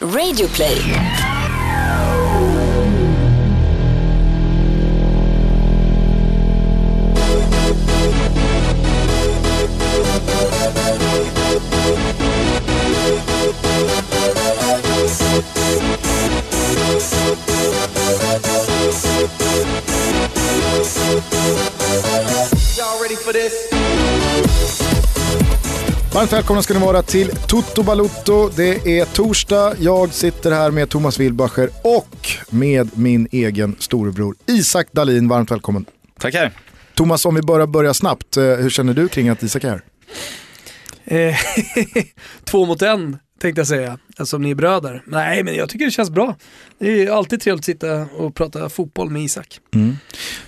Radioplay. Varmt välkomna ska ni vara till Toto Balutto. Det är torsdag, jag sitter här med Thomas Wilbacher och med min egen storebror Isak Dalin. Varmt välkommen. Tackar. Thomas, om vi börjar börja snabbt, eh, hur känner du kring att Isak är här? Eh, Två mot en tänkte jag säga, eftersom ni är bröder. Nej, men jag tycker det känns bra. Det är alltid trevligt att sitta och prata fotboll med Isak.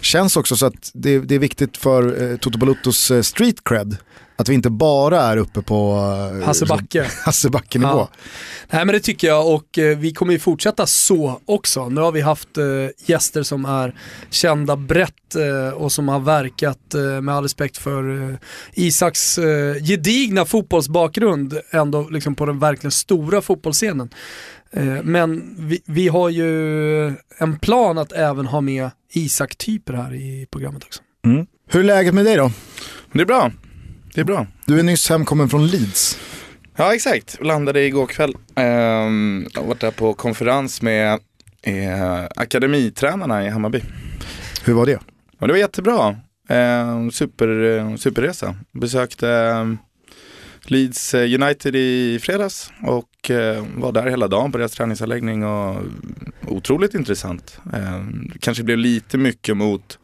Känns också så att det, det är viktigt för eh, Toto Baluttos eh, street cred att vi inte bara är uppe på eh, Hasse Backe. Hasse Backe-nivå. Ja. Nej men det tycker jag och eh, vi kommer ju fortsätta så också. Nu har vi haft eh, gäster som är kända brett eh, och som har verkat med all respekt för Isaks gedigna fotbollsbakgrund ändå liksom på den verkligen stora fotbollsscenen. Men vi, vi har ju en plan att även ha med Isak-typer här i programmet också. Mm. Hur är läget med dig då? Det är bra. Det är bra. Du är nyss hemkommen från Leeds. Ja, exakt. Landade igår kväll. Ehm, jag har varit där på konferens med eh, akademitränarna i Hammarby. Hur var det? Och det var jättebra. Ehm, super, superresa. Besökte eh, Leeds eh, United i fredags och eh, var där hela dagen på deras träningsanläggning och otroligt intressant. Ehm, kanske blev lite mycket mot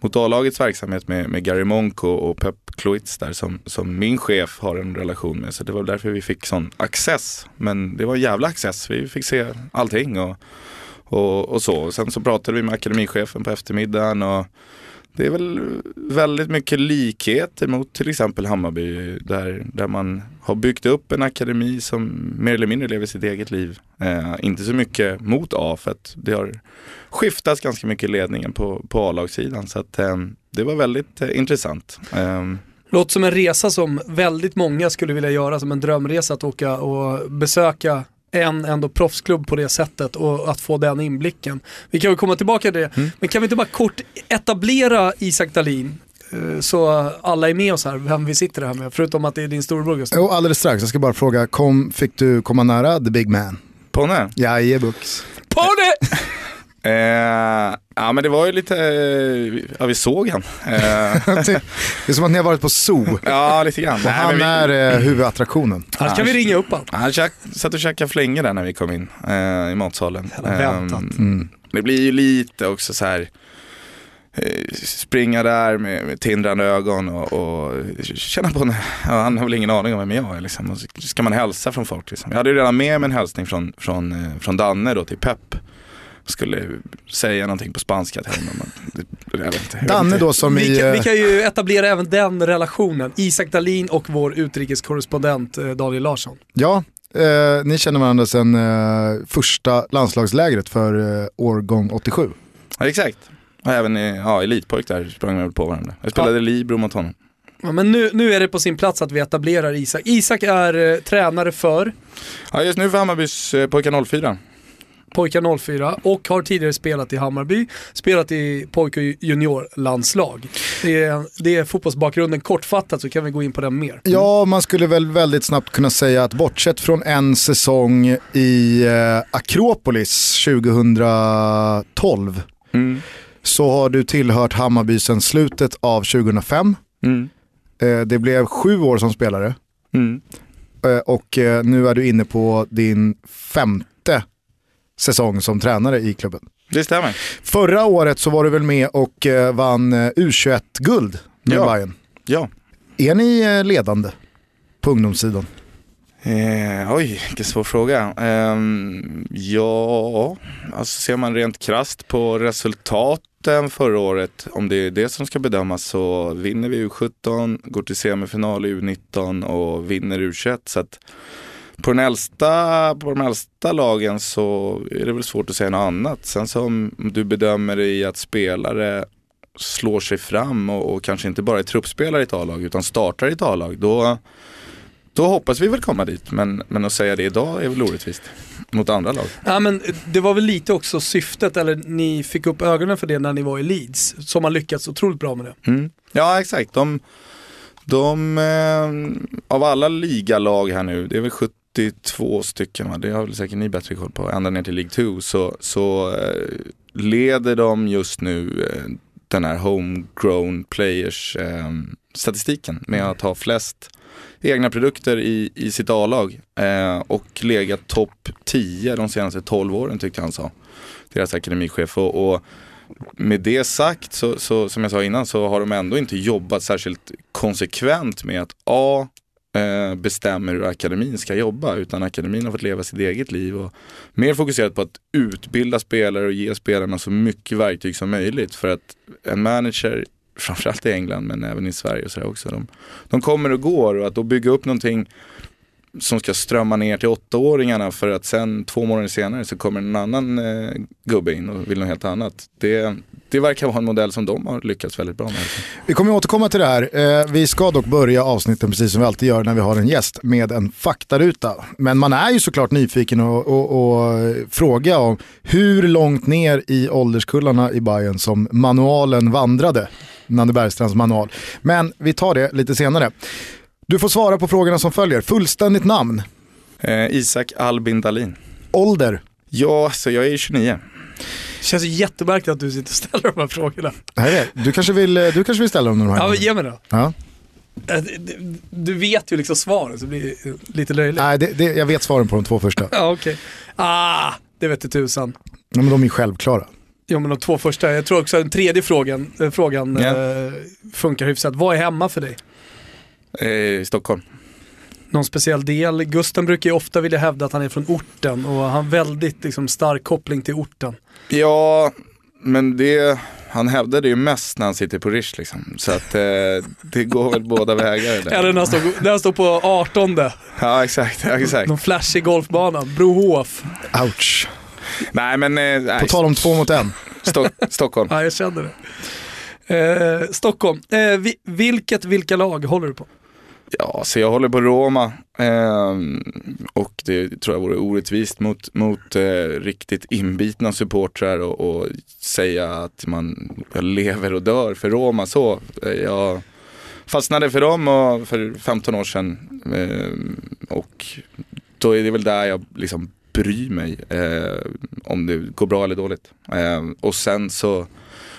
mot A-lagets verksamhet med, med Gary Monk och, och Pep Cloitz där som, som min chef har en relation med. Så det var därför vi fick sån access. Men det var en jävla access. Vi fick se allting och, och, och så. Och sen så pratade vi med akademichefen på eftermiddagen och det är väl väldigt mycket likheter mot till exempel Hammarby där, där man har byggt upp en akademi som mer eller mindre lever sitt eget liv. Eh, inte så mycket mot A för att det har skiftats ganska mycket i ledningen på, på A-lagssidan. Så att, eh, det var väldigt eh, intressant. Eh, Låter som en resa som väldigt många skulle vilja göra, som en drömresa att åka och besöka en ändå proffsklubb på det sättet och att få den inblicken. Vi kan väl komma tillbaka till det, men kan vi inte bara kort etablera Isak Dahlin så alla är med oss här, vem vi sitter här med, förutom att det är din storebror Gustav. Jo, alldeles strax. Jag ska bara fråga, kom, fick du komma nära the big man? Ponne? Jajebux. Pony! Eh, ja men det var ju lite, eh, ja vi såg han. Eh, det är som att ni har varit på zoo. ja lite grann. Och Nej, han vi, är eh, huvudattraktionen. Annars kan vi ringa upp honom. Han käk, satt och käkade flingor där när vi kom in eh, i matsalen. Jävla väntat. Mm. det blir ju lite också så här eh, springa där med, med tindrande ögon och, och känna på, en- ja, han har väl ingen aning om vem jag är liksom. Och så ska man hälsa från folk liksom. Jag hade ju redan med mig en hälsning från, från, eh, från Danne då till Pep. Skulle säga någonting på spanska till honom. Danne då som i... Vi kan, vi eh, kan ju etablera även den relationen. Isak Dahlin och vår utrikeskorrespondent eh, Daniel Larsson. Ja, eh, ni känner varandra sedan eh, första landslagslägret för eh, årgång 87. Ja, exakt. Och även i ja, elitpojk där sprang vi på varandra. Jag spelade Libro mot honom. Ja, men nu, nu är det på sin plats att vi etablerar Isak. Isak är eh, tränare för Ja, just nu för Hammarbys eh, pojkar 04. Pojkar 04 och har tidigare spelat i Hammarby, spelat i pojk och juniorlandslag. Det är, det är fotbollsbakgrunden kortfattat så kan vi gå in på den mer. Ja, man skulle väl väldigt snabbt kunna säga att bortsett från en säsong i eh, Akropolis 2012 Mm. Så har du tillhört Hammarby sedan slutet av 2005. Mm. Eh, det blev sju år som spelare Mm. eh, och eh, nu är du inne på din femte säsong som tränare i klubben. Det stämmer. Förra året så var du väl med och eh, vann eh, U21-guld med Ja. Bayern. Ja. Är ni eh, ledande på ungdomssidan? Eh, oj, vilken svår fråga. Ehm, ja, alltså ser man rent krast på hösten förra året, om det är det som ska bedömas så vinner vi U17, går till semifinal i U19 och vinner U21. Så att på, den äldsta, på de äldsta lagen så är det väl svårt att säga något annat. Sen som du bedömer det i att spelare slår sig fram och, och kanske inte bara är truppspelare i ett A-lag utan startar i ett A-lag, då då hoppas vi väl komma dit, men, men att säga det idag är väl orättvist mot andra lag. Ja, men det var väl lite också syftet, eller ni fick upp ögonen för det när ni var i Leeds, som har lyckats otroligt bra med det. Mm. Ja, exakt. De, de eh, av alla ligalag här nu, det är väl 72 stycken, va? det har väl säkert ni bättre koll på, ända ner till League 2, så, så eh, leder de just nu eh, den här homegrown players eh, statistiken med att ha flest egna produkter i, i sitt A-lag eh, och legat topp 10 de senaste 12 åren tyckte han sa. Deras akademichef. Och, och med det sagt, så, så, som jag sa innan, så har de ändå inte jobbat särskilt konsekvent med att A. Eh, bestämmer hur akademin ska jobba utan akademin har fått leva sitt eget liv och mer fokuserat på att utbilda spelare och ge spelarna så mycket verktyg som möjligt för att en manager framförallt i England men även i Sverige och sådär också. De, de kommer och går och att då bygga upp någonting som ska strömma ner till åttaåringarna för att sen två månader senare så kommer en annan eh, gubbe in och vill något helt annat. Det, det verkar vara en modell som de har lyckats väldigt bra med. Vi kommer att återkomma till det här. Eh, vi ska dock börja avsnitten precis som vi alltid gör när vi har en gäst med en faktaruta. Men man är ju såklart nyfiken och, och, och eh, fråga om hur långt ner i ålderskullarna i Bayern som manualen vandrade. Nanne Bergstrands manual. Men vi tar det lite senare. Du får svara på frågorna som följer. Fullständigt namn? Eh, Isak Albin Dahlin. Ålder? Ja, så jag är 29. Det känns jättemärkligt att du sitter och ställer de här frågorna. Nej, du, kanske vill, du kanske vill ställa dem de här Ja, men ge mig då. Ja. Eh, du vet ju liksom svaret så det blir lite löjligt. Nej, det, det, jag vet svaren på de två första. Ja, okej. Okay. Ah, det vet du tusan. Ja, men de är självklara. Ja men de två första, jag tror också den tredje frågan, äh, frågan yeah. äh, funkar hyfsat. Vad är hemma för dig? Eh, Stockholm. Någon speciell del? Gusten brukar ju ofta vilja hävda att han är från orten och han har väldigt liksom, stark koppling till orten. Ja, men det, han hävdade ju mest när han sitter på Rish liksom. Så att eh, det går väl båda vägar. Där. Eller när han, står, när han står på 18. Ja, exakt. exakt. Någon flashig golfbana, Brohof. Ouch. Nej men... Eh, På tal om två mot en. Sto Stockholm. ja, jag kände det. Eh, Stockholm, eh, vi, vilket, vilka lag håller du på? Ja, så jag håller på Roma eh, och det tror jag vore orättvist mot, mot eh, riktigt inbitna supportrar och, och, säga att man lever och dör för Roma så. Eh, jag fastnade för dem och för 15 år sedan ehm, och då är det väl där jag liksom bry mig eh, om det går bra eller dåligt. Eh, och sen så,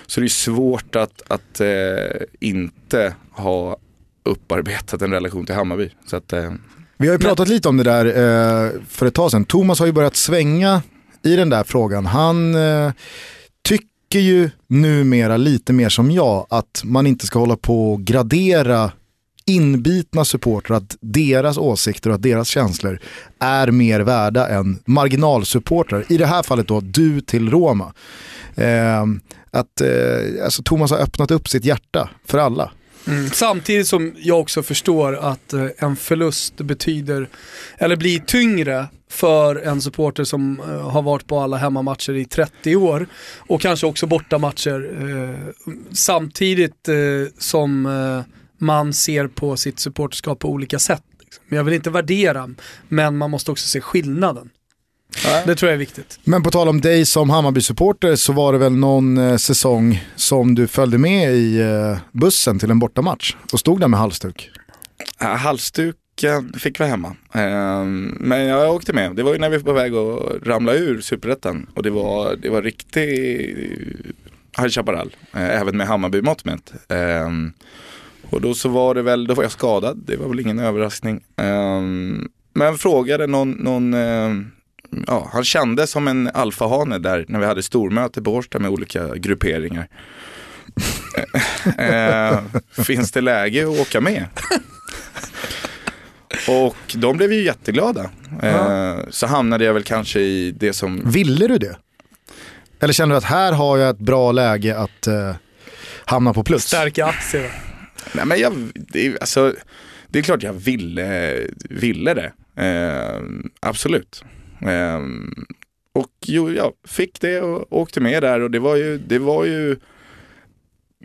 så det är svårt att, att eh, inte ha upparbetat en relation till Hammarby. Så att, eh, Vi har ju pratat lite om det där eh, för ett tag sedan. Thomas har ju börjat svänga i den där frågan. Han eh, tycker ju numera lite mer som jag att man inte ska hålla på och gradera inbitna supportrar att deras åsikter och att deras känslor är mer värda än marginalsupportrar. I det här fallet då du till Roma. Eh, att eh, alltså Thomas har öppnat upp sitt hjärta för alla. Mm. Samtidigt som jag också förstår att eh, en förlust betyder, eller blir tyngre för en supporter som eh, har varit på alla hemmamatcher i 30 år och kanske också bortamatcher eh, samtidigt eh, som eh, man ser på sitt supporterskap på olika sätt. Liksom. Jag vill inte värdera, men man måste också se skillnaden. Det tror jag är viktigt. Men på tal om dig som Hammarby-supporter så var det väl någon eh, säsong som du följde med i eh, bussen till en bortamatch och stod där med halsduk? Ja, halsduk fick vara hemma. Eh, men jag åkte med. Det var ju när vi var på väg att ramla ur superettan och det var, det var riktig High Chaparral, eh, även med Hammarby-mått mätt. Och då så var det väl, då var jag skadad, det var väl ingen överraskning. Um, men frågade någon, någon uh, ja, han kändes som en alfahane där när vi hade stormöte på Årsta med olika grupperingar. uh, finns det läge att åka med? Och de blev ju jätteglada. Uh, så hamnade jag väl kanske i det som... Ville du det? Eller kände du att här har jag ett bra läge att hamna på plus? Stärka aktier. Nej, men jag, det, alltså, det är klart jag ville, ville det. Eh, absolut. Eh, och jo, jag fick det och åkte med där och det var ju, det var ju,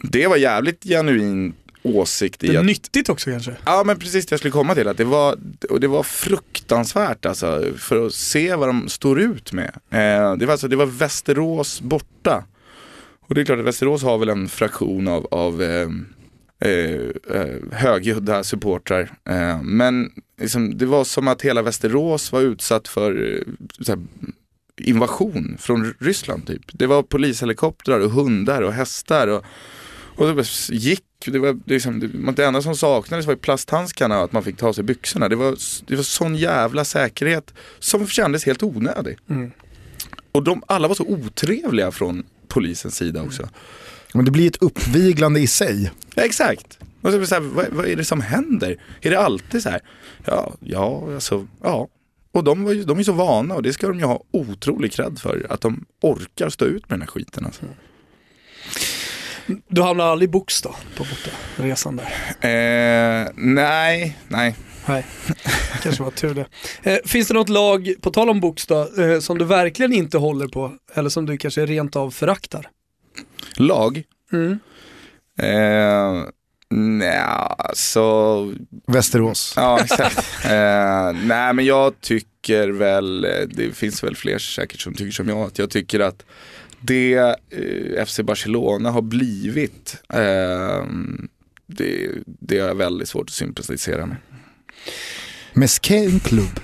det var jävligt genuin åsikt i Det är att nyttigt också kanske. Ja men precis det jag skulle komma till. Att det, var, och det var fruktansvärt alltså. För att se vad de står ut med. Eh, det, var alltså, det var Västerås borta. Och det är klart att Västerås har väl en fraktion av, av eh, eh, eh, högljudda supportrar. Eh, men liksom, det var som att hela Västerås var utsatt för eh, här, invasion från Ryssland typ. Det var polishelikoptrar och hundar och hästar. Och, och det gick, det var liksom, det, enda som saknades var plasthandskarna och att man fick ta sig byxorna. Det var, det var sån jävla säkerhet som kändes helt onödig. Mm. Och de, alla var så otrevliga från polisens sida också. Men det blir ett uppviglande i sig. Ja, exakt. Och så, så här, vad, vad är det som händer? Är det alltid så här? Ja, ja, alltså, ja. Och de, var ju, de är så vana och det ska de ju ha otrolig cred för. Att de orkar stå ut med den här skiten. Alltså. Du hamnar aldrig i box då, på bortaresan där? Eh, nej, nej. Nej, kanske var tur det. Eh, finns det något lag, på tal om box då, eh, som du verkligen inte håller på? Eller som du kanske rent av föraktar? Lag? Mm. Eh, nej, så Västerås. Ja, exakt. eh, nej, men jag tycker väl, eh, det finns väl fler säkert som tycker som jag, att jag tycker att det eh, FC Barcelona har blivit, eh, det, det är väldigt svårt att sympatisera med. Mesquin klubb.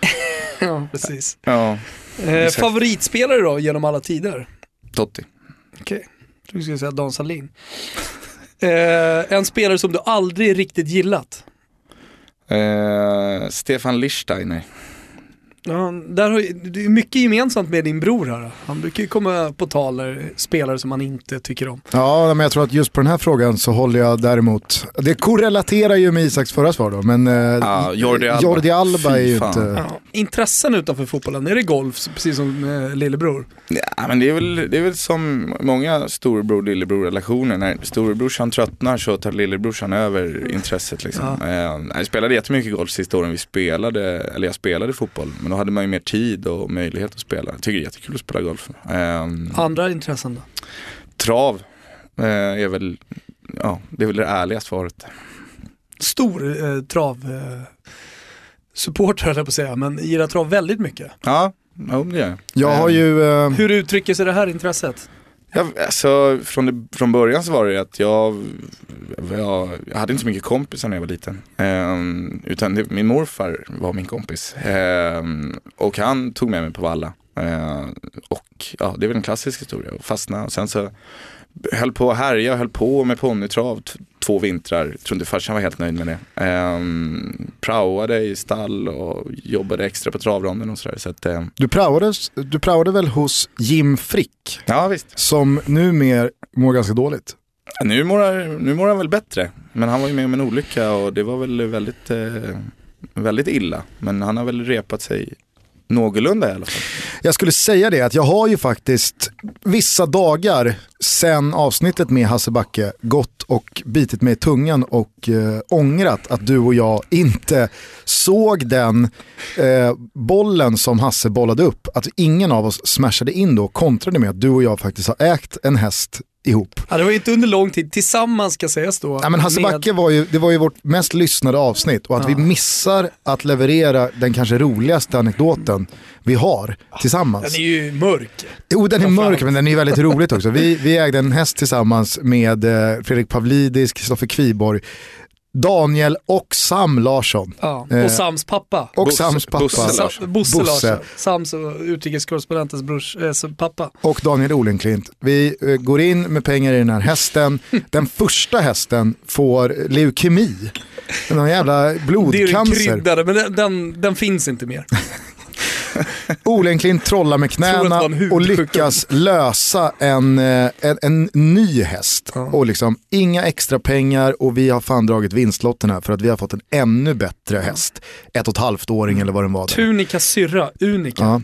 Ja, precis. Ja, Eh, favoritspelare då, genom alla tider? Totti. Okej, jag trodde du skulle säga Dan Sahlin. Eh, en spelare som du aldrig riktigt gillat? Eh, Stefan Lichsteiner. Ja, där har ju, det är mycket gemensamt med din bror här. Han brukar ju komma på tal där spelare som han inte tycker om. Ja, men jag tror att just på den här frågan så håller jag däremot, det korrelaterar ju med Isaks förra svar då, men eh, Ja, Jordi Alba. Jordi Alba är ju inte... Ja. Intressen utanför fotbollen, är det golf precis som eh, lillebror? Ja, men det är, väl, det är väl som många storebror lillebror relationer. När storebrorsan tröttnar så tar lillebrorsan över intresset. Liksom. Ja. Eh, jag spelade jättemycket golf sista åren vi spelade, eller jag spelade fotboll. Men då hade man ju mer tid och möjlighet att spela. Jag tycker det är jättekul att spela golf. Eh, Andra intressen då? trav eh, är väl, ja, det är väl det ärliga svaret. Stor eh, trav eh, supporter höll jag på att säga, men gillar trav väldigt mycket. Ja, jo, det gör jag. Jag har Eh, ju... Eh, Hur uttrycker sig det här intresset? Jag, alltså, från, det, från början så var det att jag, jag, jag hade inte så mycket kompisar när jag var liten. Ehm, utan det, min morfar var min kompis. Ehm, och han tog med mig på Valla. Ehm, och ja, det är väl en klassisk historia. Och fastna. Och sen så höll på att härja, höll på med ponnytrav två vintrar. Jag tror inte farsan var helt nöjd med det. Ehm, praoade i stall och jobbade extra på travronden och sådär. Så att, ehm, du, praoade, du praoade väl hos Jim Frick, ja visst. som numera mår ganska dåligt. Nu mår, han- nu mår han väl bättre. Men han var ju med om en olycka och det var väl väldigt, eh, väldigt illa. Men han har väl repat sig någorlunda i alla fall. Jag skulle säga det att jag har ju faktiskt vissa dagar sen avsnittet med Hasse Backe gått och bitit mig i tungan och eh, ångrat att du och jag inte såg den eh, bollen som Hasse bollade upp. Att ingen av oss smashade in då och kontrade med att du och jag faktiskt har ägt en häst ihop. Ja, det var ju inte under lång tid, tillsammans ska sägas då. Ja, men Hasse med- Backe var ju, det var ju vårt mest lyssnade avsnitt och att Ja. vi missar att leverera den kanske roligaste anekdoten vi har tillsammans. Den är ju mörk. Jo, den är mörk men den är ju väldigt roligt också. Vi, vi ägde en häst tillsammans med eh, Fredrik Pavlidis, Kristoffer Kviborg, Daniel och Sam Larsson. Ja. Eh, Och Sams pappa. Och Bosse- Sams pappa. Bosse Larsson. Bosse, Bosse. Larsson. Sams och utrikeskorrespondentens brors eh, så pappa. Och Daniel Olenklint. Vi eh, går in med pengar i den här hästen. Den första hästen får leukemi. Den jävla Det är ju blodcancer. kryddade, men den, den, den finns inte mer. Olenklint trollar med knäna och lyckas lösa en, eh, en, en ny häst. Ja. Och liksom inga extra pengar och vi har fan dragit vinstlotten här för att vi har fått en ännu bättre häst. Ett och ett halvt åring eller vad den var. Där. Tunika syrra, unika. Ja.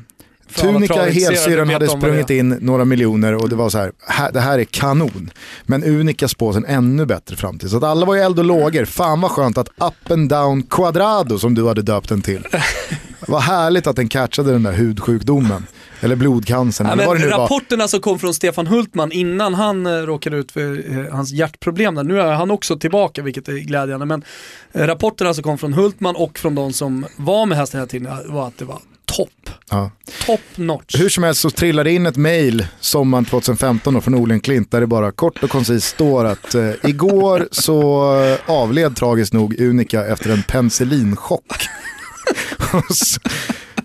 Tunika helsyrran hade sprungit in några miljoner och det var så här, här, det här är kanon. Men Unika spås en ännu bättre framtid. Så att alla var ju eld och lågor. Fan vad skönt att Up and Down Quadrado som du hade döpt den till. Vad härligt att den catchade den där hudsjukdomen. Eller blodcancern. Ja, eller vad det nu var. rapporterna som kom från Stefan Hultman innan han eh, råkade ut för eh, hans hjärtproblem där. Nu är han också tillbaka vilket är glädjande. Men eh, rapporterna som kom från Hultman och från de som var med hästen hela tiden var att det var topp. Ja. Top notch. Hur som helst så trillade in ett mail sommaren 2015 då, från Olen Klint där det bara kort och koncist står att eh, igår så avled tragiskt nog Unika efter en penicillinchock. Så,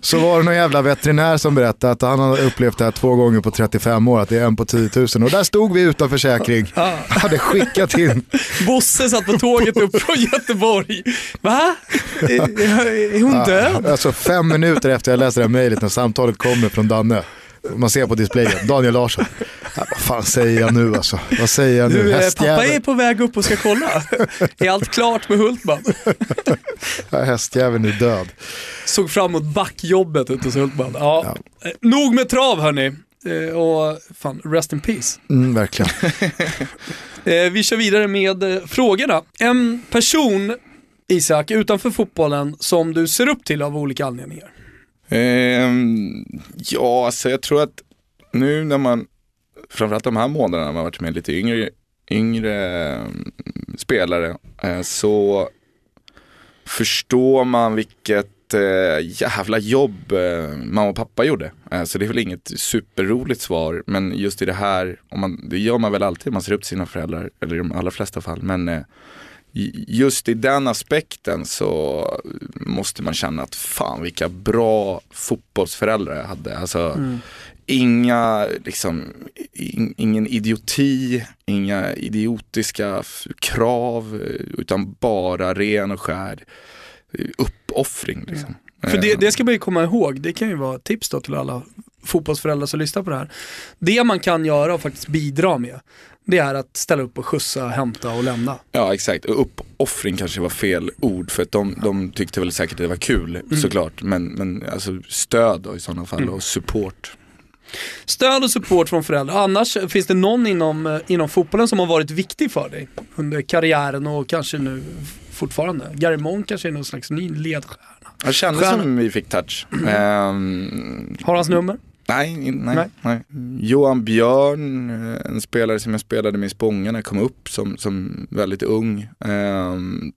så var det någon jävla veterinär som berättade att han har upplevt det här två gånger på 35 år, att det är en på 10 000. Och där stod vi utan försäkring, hade skickat in. Bosse satt på tåget upp från Göteborg. Va? Är hon död? Alltså fem minuter efter jag läste det här mejlet när samtalet kommer från Danne. Man ser på displayen, Daniel Larsson. Ja, vad fan säger jag nu alltså? Vad säger jag nu? Eh, Hästjävel. pappa är på väg upp och ska kolla. Är allt klart med Hultman? Ja, Hästjäveln är död. Såg fram emot backjobbet ute hos Hultman. Ja. Eh, Nog med trav hörni. Eh, Och fan, rest in peace. Mm, verkligen. Eh, Vi kör vidare med eh, frågorna. En person, Isak, utanför fotbollen som du ser upp till av olika anledningar. Eh, ja, alltså jag tror att nu när man, framförallt de här månaderna, när man varit med lite yngre, yngre mm, spelare, eh, så förstår man vilket eh, jävla jobb eh, mamma och pappa gjorde. Eh, så det är väl inget superroligt svar, men just i det här, om man, det gör man väl alltid, man ser upp till sina föräldrar, eller i de allra flesta fall, men eh, just i den aspekten så måste man känna att fan vilka bra fotbollsföräldrar jag hade. Alltså, Inga, liksom, in, ingen idioti, inga idiotiska krav, utan bara ren och skär uppoffring. Liksom. För det, Eh, det ska man ju komma ihåg, det kan ju vara ett tips då till alla fotbollsföräldrar som lyssnar på det här. Det man kan göra och faktiskt bidra med, det är att ställa upp och skjutsa, hämta och lämna. Ja exakt, och uppoffring kanske var fel ord för att de, de tyckte väl säkert att det var kul såklart. Men, men alltså stöd då i sådana fall och support. Stöd och support från föräldrar. Annars, finns det någon inom, eh, inom fotbollen som har varit viktig för dig under karriären och kanske nu fortfarande? Gary Monk kanske är någon slags ny ledstjärna. Jag kände Stjärna. som vi fick touch. Ehm, Har hans nummer? Nej, nej, Nej. nej. Johan Björn, eh, en spelare som jag spelade med i Spånga kom upp som, som väldigt ung. Ehm,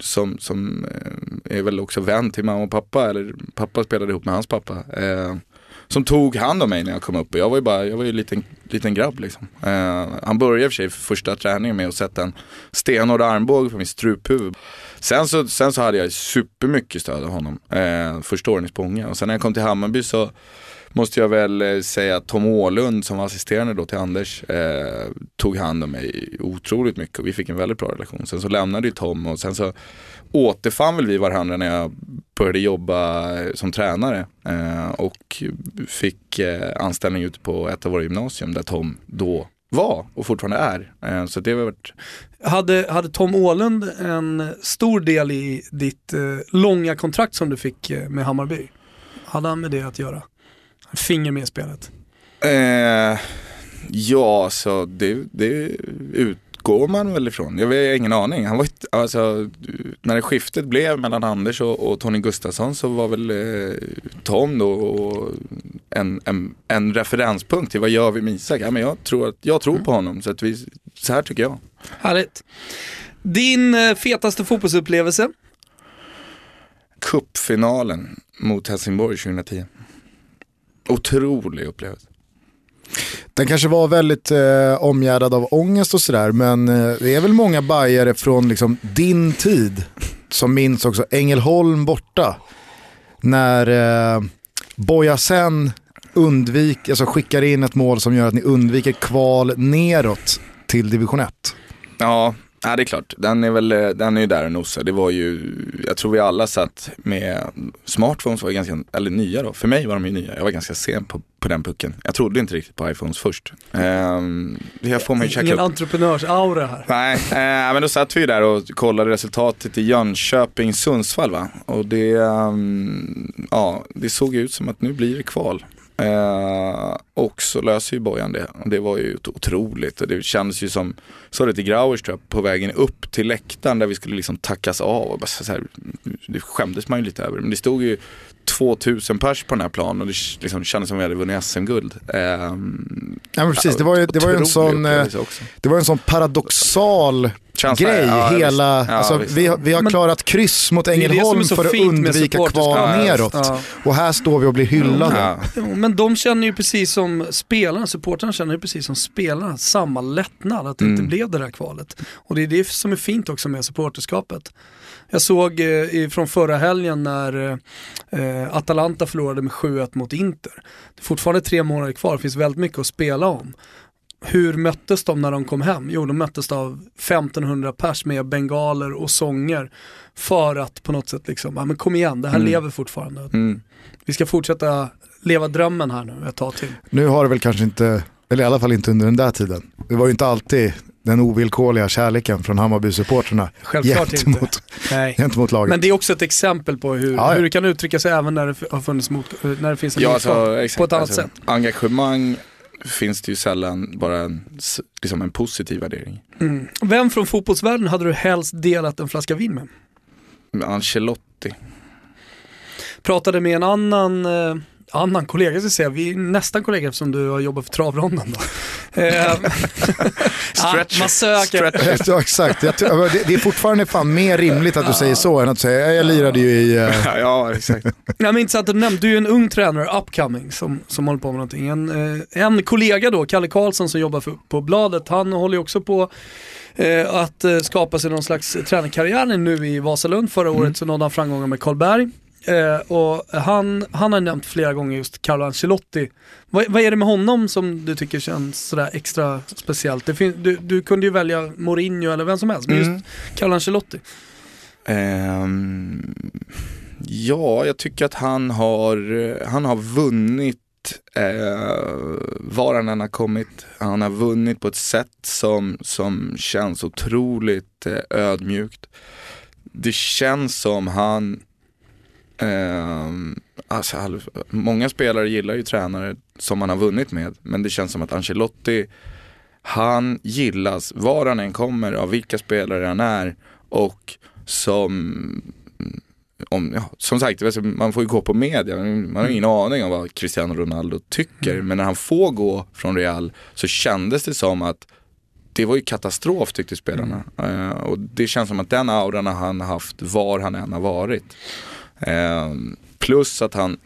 som, som eh, är väl också vän till mamma och pappa, eller pappa spelade ihop med hans pappa. Eh, som tog hand om mig när jag kom upp och jag var ju bara, jag var ju en liten, liten grabb liksom. Eh, han började i och för sig första träningen med att sätta en stenhård armbåge på min struphuvud. Sen så, sen så hade jag supermycket stöd av honom eh, första åren i Spånga och sen när jag kom till Hammarby så måste jag väl eh, säga att Tom Åhlund som var assisterande då till Anders eh, tog hand om mig otroligt mycket och vi fick en väldigt bra relation. Sen så lämnade ju Tom och sen så återfann väl vi varandra när jag började jobba eh, som tränare eh, och fick eh, anställning ute på ett av våra gymnasium där Tom då var och fortfarande är. Eh, så det har varit Hade, hade Tom Åhlund en stor del i ditt eh, långa kontrakt som du fick eh, med Hammarby? Hade han med det att göra? Finger med i spelet? Eh, ja, så det, det utgår man väl ifrån. Jag har ingen aning. Han var, alltså, när det skiftet blev mellan Anders och, och Tony Gustafsson så var väl eh, Tom då och en, en, en referenspunkt till vad gör vi med Isak? Ja, men jag tror, att, jag tror på honom, så, att vi, så här tycker jag. Härligt. Din eh, fetaste fotbollsupplevelse? Cupfinalen mot Helsingborg 2010. Otrolig upplevelse. Den kanske var väldigt eh, omgärdad av ångest och sådär, men eh, det är väl många bajare från liksom, din tid som minns också Ängelholm borta. När eh, Bojasen undvik, alltså skickar in ett mål som gör att ni undviker kval neråt till division 1. Ja, ja, det är klart. Den är väl, eh, den är ju där och nosar. Det var ju, jag tror vi alla satt med smartphones var ju ganska, eller nya då. För mig var de ju nya. Jag var ganska sen på, på den pucken. Jag trodde inte riktigt på iPhones först. Ehm, det får ju checka Ingen entreprenörsaura här. Nej, eh, men då satt vi där och kollade resultatet i Jönköping, Sundsvall va. Och det, ehm, ja, det såg ut som att nu blir det kval. Eh, och så löser ju Bojan det. Och det var ju otroligt. Och det kändes ju som, så det till Grauers tror jag, på vägen upp till läktaren där vi skulle liksom tackas av. Och bara så här, det skämdes man ju lite över. Men det stod ju 2000 pers på den här planen och det liksom kändes som att vi hade vunnit SM-guld. Ehm, Ja, precis, det var ju, det var ju en sån, eh, det var en sån paradoxal Känsla, grej. ja, hela. Ja, alltså, vi, har- vi har Men- klarat kryss mot Ängelholm för att undvika kval neråt. Ja. Och här står vi och blir hyllade. Ja. Jo, Men de känner ju precis som spelarna, supportrarna känner ju precis som spelarna, samma lättnad att det inte Mm. blev det där kvalet. Och det är det som är fint också med supporterskapet. Jag såg eh, från förra helgen när eh, Atalanta förlorade med 7-1 mot Inter. Det är fortfarande tre månader kvar, det finns väldigt mycket att spela om. Hur möttes de när de kom hem? Jo, de möttes av 1500 pers med bengaler och sånger för att på något sätt liksom, ja men kom igen, det här Mm. lever fortfarande. Mm. Vi ska fortsätta leva drömmen här nu ett tag till. Nu har det väl kanske inte, eller i alla fall inte under den där tiden. Det var ju inte alltid den ovillkorliga kärleken från Hammarby-supportrarna Självklart inte. gentemot, Nej. gentemot laget. Men det är också ett exempel på hur, Ja, ja. hur det kan uttrycka sig även när det har funnits mot, när det finns en Ja, motstånd. alltså, på ett annat alltså, sätt. Engagemang finns det ju sällan bara en, liksom en positiv värdering. Mm. Vem från fotbollsvärlden hade du helst delat en flaska vin med? Ancelotti. Pratade med en annan, eh, annan kollega, ska säga. vi är nästan kollegor eftersom du har jobbat för travronden. Då. Eh, ja, Stretch. man söker. Stretch. Ja, exakt, det, det är fortfarande fan mer rimligt att du säger så än att säga, "Ja, jag lirade ju i... eh, ja, exakt. Ja, men intressant att du nämnde, du är en ung tränare, upcoming, som, som håller på med någonting. En, eh, en kollega då, Kalle Karlsson som jobbar för, på Bladet, han håller ju också på eh, att skapa sig någon slags tränarkarriär nu i Vasalund. Förra året så nådde han framgångar med Karlberg. Eh, och han, han har nämnt flera gånger just Carlo Ancelotti. Vad, vad är det med honom som du tycker känns sådär extra speciellt? Du, du kunde ju välja Mourinho eller vem som helst, men just Mm. Carlo Ancelotti. Ehm, ja, jag tycker att han har, han har vunnit eh, var han än har kommit. Han har vunnit på ett sätt som, som känns otroligt eh, ödmjukt. Det känns som han, ehm, alltså, all- många spelare gillar ju tränare som han har vunnit med. Men det känns som att Ancelotti, han gillas var han än kommer av vilka spelare han är och som om, ja, som sagt, alltså, man får ju gå på media, man har ingen aning om vad Cristiano Ronaldo tycker. Men när han får gå från Real så kändes det som att det var ju katastrof tyckte spelarna. Eh, och det känns som att den auran har han haft var han än har varit. Ehm, plus att han,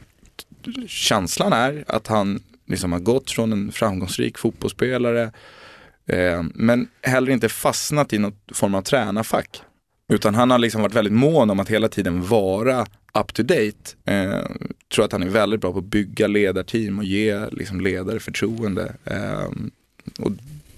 känslan är att han liksom har gått från en framgångsrik fotbollsspelare ehm, men heller inte fastnat i något form av tränarfack. Utan han har liksom varit väldigt mån om att hela tiden vara up to date. Eh, tror att han är väldigt bra på att bygga ledarteam och ge liksom, ledare förtroende. Eh, och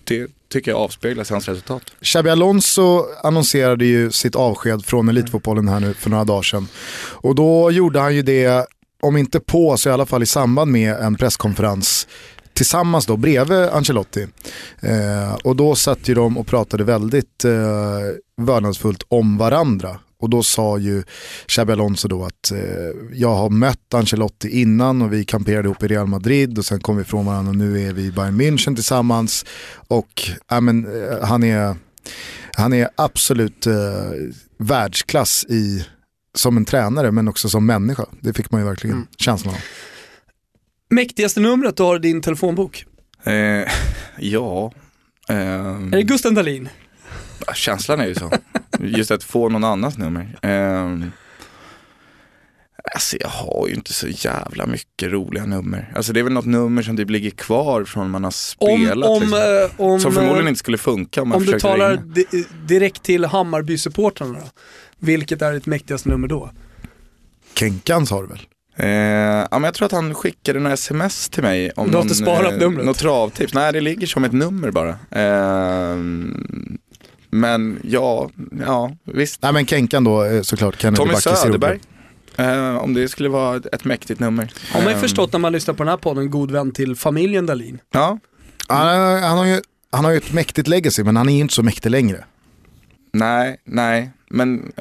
det tycker jag avspeglas i hans resultat. Xabi Alonso annonserade ju sitt avsked från elitfotbollen här nu för några dagar sedan. Och då gjorde han ju det, om inte på så i alla fall i samband med en presskonferens tillsammans då bredvid Ancelotti. Eh, och då satt ju de och pratade väldigt eh, vördnadsfullt om varandra. Och då sa ju Xabi Alonso då att eh, jag har mött Ancelotti innan och vi kamperade ihop i Real Madrid och sen kom vi ifrån varandra och nu är vi i Bayern München tillsammans. Och ja, men, eh, han, är, han är absolut eh, världsklass i, som en tränare men också som människa. Det fick man ju verkligen Mm. känslan av. Mäktigaste numret du har i din telefonbok? Eh, ja, ehm, Är det Gusten Dahlin? Känslan är ju så. Just att få någon annans nummer. Eh, alltså jag har ju inte så jävla mycket roliga nummer. Alltså det är väl något nummer som typ ligger kvar från man har Om, spelat. om, liksom. eh, om, som förmodligen eh, inte skulle funka om man om du talar ringa. di- direkt till Hammarby-supportrarna då? Vilket är ditt mäktigaste nummer då? Kenkans har du väl? Eh, ja, men jag tror att han skickade några sms till mig om Du har inte någon, sparat numret? något travtips. Nej, det ligger som ett nummer bara. Eh, men ja, ja, visst. Nej men Kenkan då eh, såklart. Kennedy Tommy Backes Söderberg. Eh, om det skulle vara ett, ett mäktigt nummer. Har man ju Eh, förstått när man lyssnar på den här podden, god vän till familjen Dahlin. Ja, Han, han, har ju, han har ju ett mäktigt legacy men han är ju inte så mäktig längre. nej, nej, men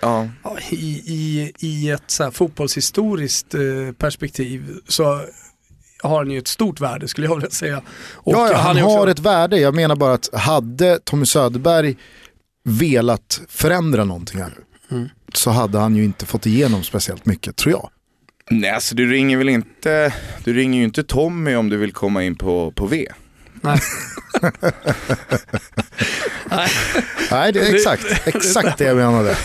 ja. Ja, I, i, I ett så här fotbollshistoriskt eh, perspektiv så har han ju ett stort värde skulle jag vilja säga. Och ja, ja, han, är också- har ett värde. Jag menar bara att hade Tommy Söderberg velat förändra någonting här Mm. så hade han ju inte fått igenom speciellt mycket tror jag. Nej, alltså du ringer väl inte, du ringer ju inte Tommy om du vill komma in på, på V. Nej. Nej. Nej, det är exakt, exakt det jag menade.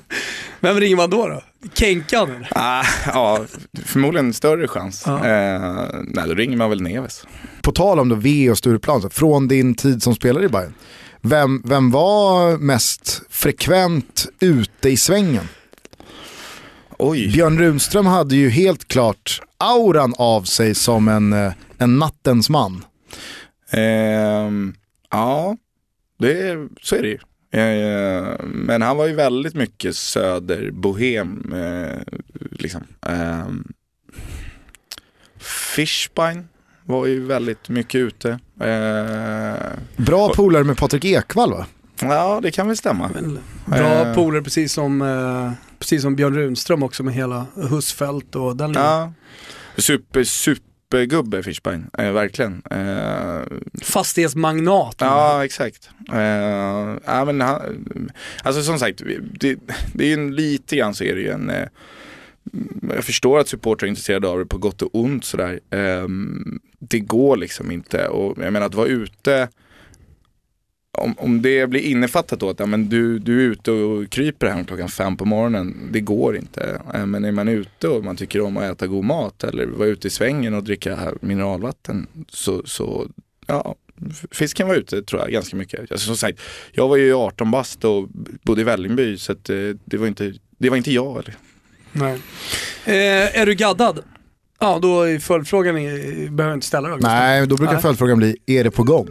Vem ringer man då? då? Kenkan eller? Ah, ja, förmodligen större chans. Ja. Eh, nej, då ringer man väl Neves. På tal om då V och Stureplan, så från din tid som spelare i Bayern. Vem, vem var mest frekvent ute i svängen? Oj. Björn Runström hade ju helt klart auran av sig som en, eh, en nattens man. Ehm, ja, det, så är det ju. Eh, men han var ju väldigt mycket söderbohem. Eh, liksom. Ehm, Fishbein var ju väldigt mycket ute. Eh, Bra polare med Patrik Ekwall va? ja, det kan väl stämma. Bra Eh. polare precis som, precis som Björn Runström också med hela Husfeldt och den. Ja. Super, supergubbe Fishbein, eh, verkligen. Eh, Fastighetsmagnat. Ja, exakt. Uh, ja, men han, alltså som sagt, det, det är ju en, lite grann så är det ju en, eh, jag förstår att supportrar är intresserade av det på gott och ont sådär. Ehm, det går liksom inte och jag menar att vara ute om, om det blir innefattat då att ja, men du, du är ute och kryper hem klockan fem på morgonen, det går inte. Eh, Men är man ute och man tycker om att äta god mat eller vara ute i svängen och dricka mineralvatten så, så ja, fisk kan vara ute tror jag ganska mycket. Alltså, som sagt, jag var ju 18 bast och bodde i Vällingby så att, eh, det, var inte, det var inte jag. Eller? Nej. Eh, är du gaddad? Ja, då är följdfrågan, är, behöver jag inte ställa då. Gustav. Nej, då brukar Nej. följdfrågan bli, är det på gång?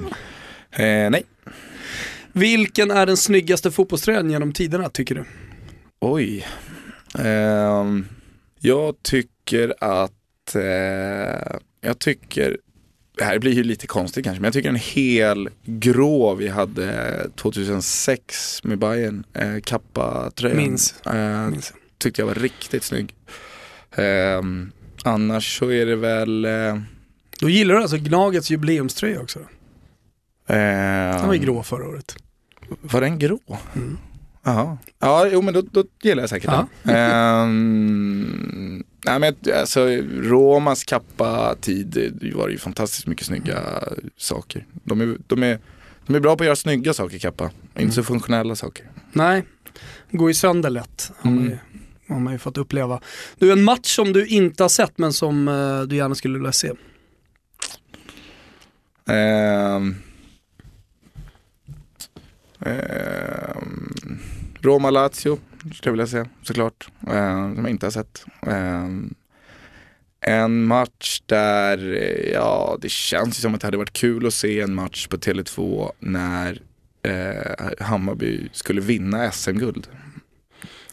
Eh, nej. Vilken är den snyggaste fotbollströjan genom tiderna tycker du? Oj. Ehm, jag tycker att, eh, jag tycker, det här blir ju lite konstigt kanske, men jag tycker en hel grå vi hade 2006 med Bayern eh, kappa-tröjan. Minns. Eh, Minns. tyckte jag var riktigt snygg. Ehm, annars så är det väl, eh, Då gillar du alltså Gnagets jubileumströja också? ehm, Den var ju grå förra året. Var den grå? Mm. Ja, jo men då, då gillar jag säkert Ja. den. Ehm, nej men alltså Romas kappa-tid, var ju fantastiskt mycket snygga saker. De är, de är, de är bra på att göra snygga saker kappa, inte så funktionella saker. Nej, går ju sönder lätt. Har, man ju, Mm. har man ju fått uppleva. Du, en match som du inte har sett men som eh, du gärna skulle vilja se. Ehm, ehm, Roma-Lazio skulle jag vilja säga såklart, ehm, som jag inte har sett. Ehm, en match där, eh, ja det känns ju som att det hade varit kul att se en match på Tele2 när eh, Hammarby skulle vinna SM-guld.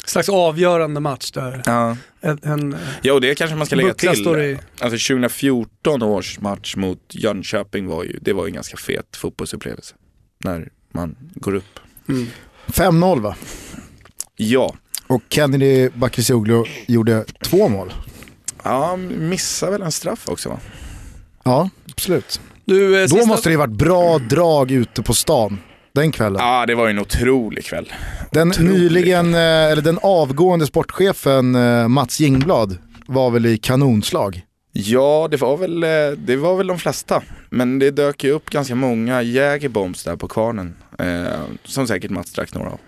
Slags avgörande match där Ja. en, en Jo det kanske man ska lägga till. står i, Alltså 2014 års match mot Jönköping var ju, det var ju en ganska fet fotbollsupplevelse. När man går upp. mm. 5-0 va? Ja, Och Kennedy Bakircioglu gjorde två mål. ja missar väl en straff också va? Ja, absolut. Du, eh, Då sista, måste det varit bra drag ute på stan den kvällen. Ja, det var ju en otrolig kväll. Den otroligt. nyligen, eh, eller den avgående sportchefen eh, Mats Jingblad var väl i kanonslag. Ja, det var väl, eh, det var väl de flesta. Men det dök ju upp ganska många Jägerbombs där på kvarnen. Eh, som säkert Mats drack några av.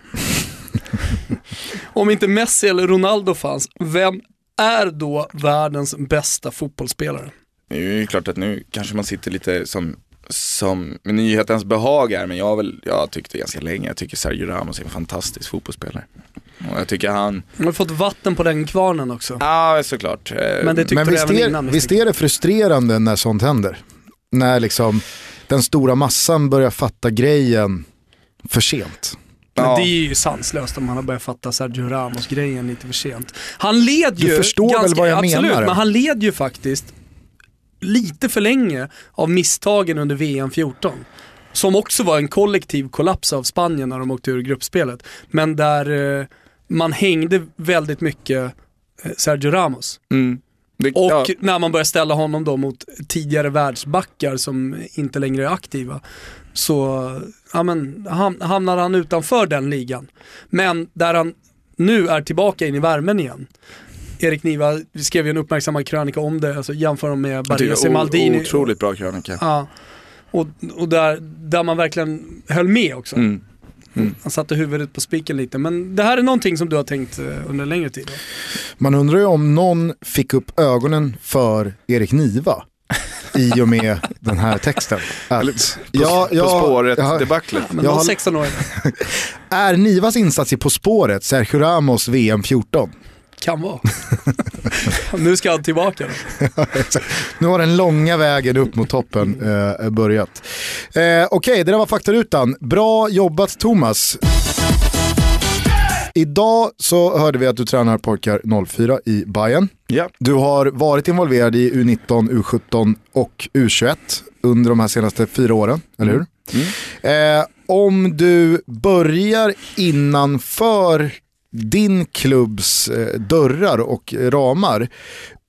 om inte Messi eller Ronaldo fanns, vem är då världens bästa fotbollsspelare? Det är ju klart att nu kanske man sitter lite som, som nyhetens behag här, men jag har väl, jag har tyckt det ganska länge. Jag tycker Sergio Ramos är en fantastisk fotbollsspelare. Och jag tycker han, De har fått vatten på den kvarnen också. ja såklart. Eh, Men det Men du visst är, innan. visst är det frustrerande när sånt händer? När liksom den stora massan börjar fatta grejen för sent. Men Ja. det är ju sanslöst om man har börjat fatta Sergio Ramos-grejen lite för sent. Han led Du ju, förstår väl vad jag absolut, menar? men han led ju faktiskt lite för länge av misstagen under VM 14. Som också var en kollektiv kollaps av Spanien när de åkte ur gruppspelet. Men där eh, man hängde väldigt mycket eh, Sergio Ramos. Mm. Det, Och ja. när man börjar ställa honom då mot tidigare världsbackar som inte längre är aktiva så ja, men, ham- hamnar han utanför den ligan. Men där han nu är tillbaka in i värmen igen. Erik Niva skrev ju en uppmärksammad krönika om det, alltså jämför med Jag tycker Baresi Maldini. Otroligt bra krönika. Ja. Och, och där, där man verkligen höll med också. Mm. Han satte huvudet på spiken lite. Men det här är någonting som du har tänkt eh, under längre tid? Man undrar ju om någon fick upp ögonen för Erik Niva i och med den här texten. Att, På, ja, på ja, spåret ja, debaclet. Men Jag de har- 16 år Är Nivas insats i På spåret Sergio Ramos VM 14? Kan vara. nu ska han tillbaka. Nu har den långa vägen upp mot toppen eh, börjat. Eh, Okej, det där var faktarutan. Bra jobbat Thomas. Idag så hörde vi att du tränar pojkar 04 i Bayern. Ja. Du har varit involverad i U19, U17 och U21 under de här senaste fyra åren, eller hur? Eh, om du börjar innanför din klubbs eh, dörrar och ramar,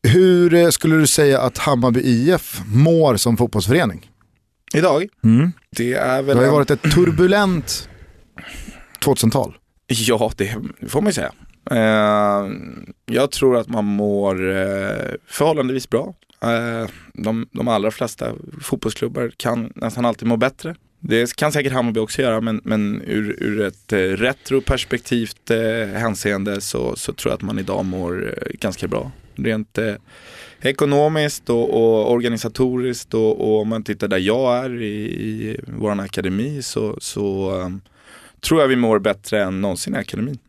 hur eh, skulle du säga att Hammarby IF mår som fotbollsförening? Idag, Mm. det är Det väl... har ju varit ett turbulent 2000-tal. Ja, det får man ju säga. Eh, jag tror att man mår förhållandevis bra. De, de allra flesta fotbollsklubbar kan nästan alltid må bättre. Det kan säkert Hammarby också göra, men, men ur, ur ett eh, retroperspektivt eh, hänseende så, så tror jag att man idag mår eh, ganska bra. Rent eh, ekonomiskt och, och organisatoriskt och, och om man tittar där jag är i, i vår akademi så, så eh, tror jag vi mår bättre än någonsin i akademin.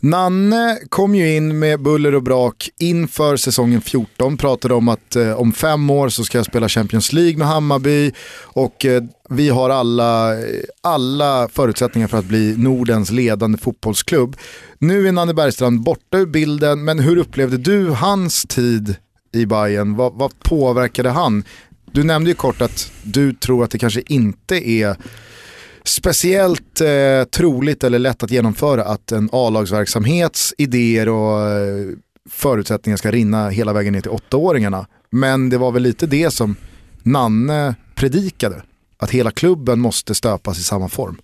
Nanne kom ju in med buller och brak inför säsongen 14, pratade om att eh, om fem år så ska jag spela Champions League med Hammarby och eh, vi har alla, alla förutsättningar för att bli Nordens ledande fotbollsklubb. Nu är Nanne Bergstrand borta ur bilden, men hur upplevde du hans tid i Bayern? Vad, vad påverkade han? Du nämnde ju kort att du tror att det kanske inte är speciellt eh, troligt eller lätt att genomföra att en A-lagsverksamhets idéer och eh, förutsättningar ska rinna hela vägen ner till åttaåringarna. Men det var väl lite det som Nanne predikade, att hela klubben måste stöpas i samma form.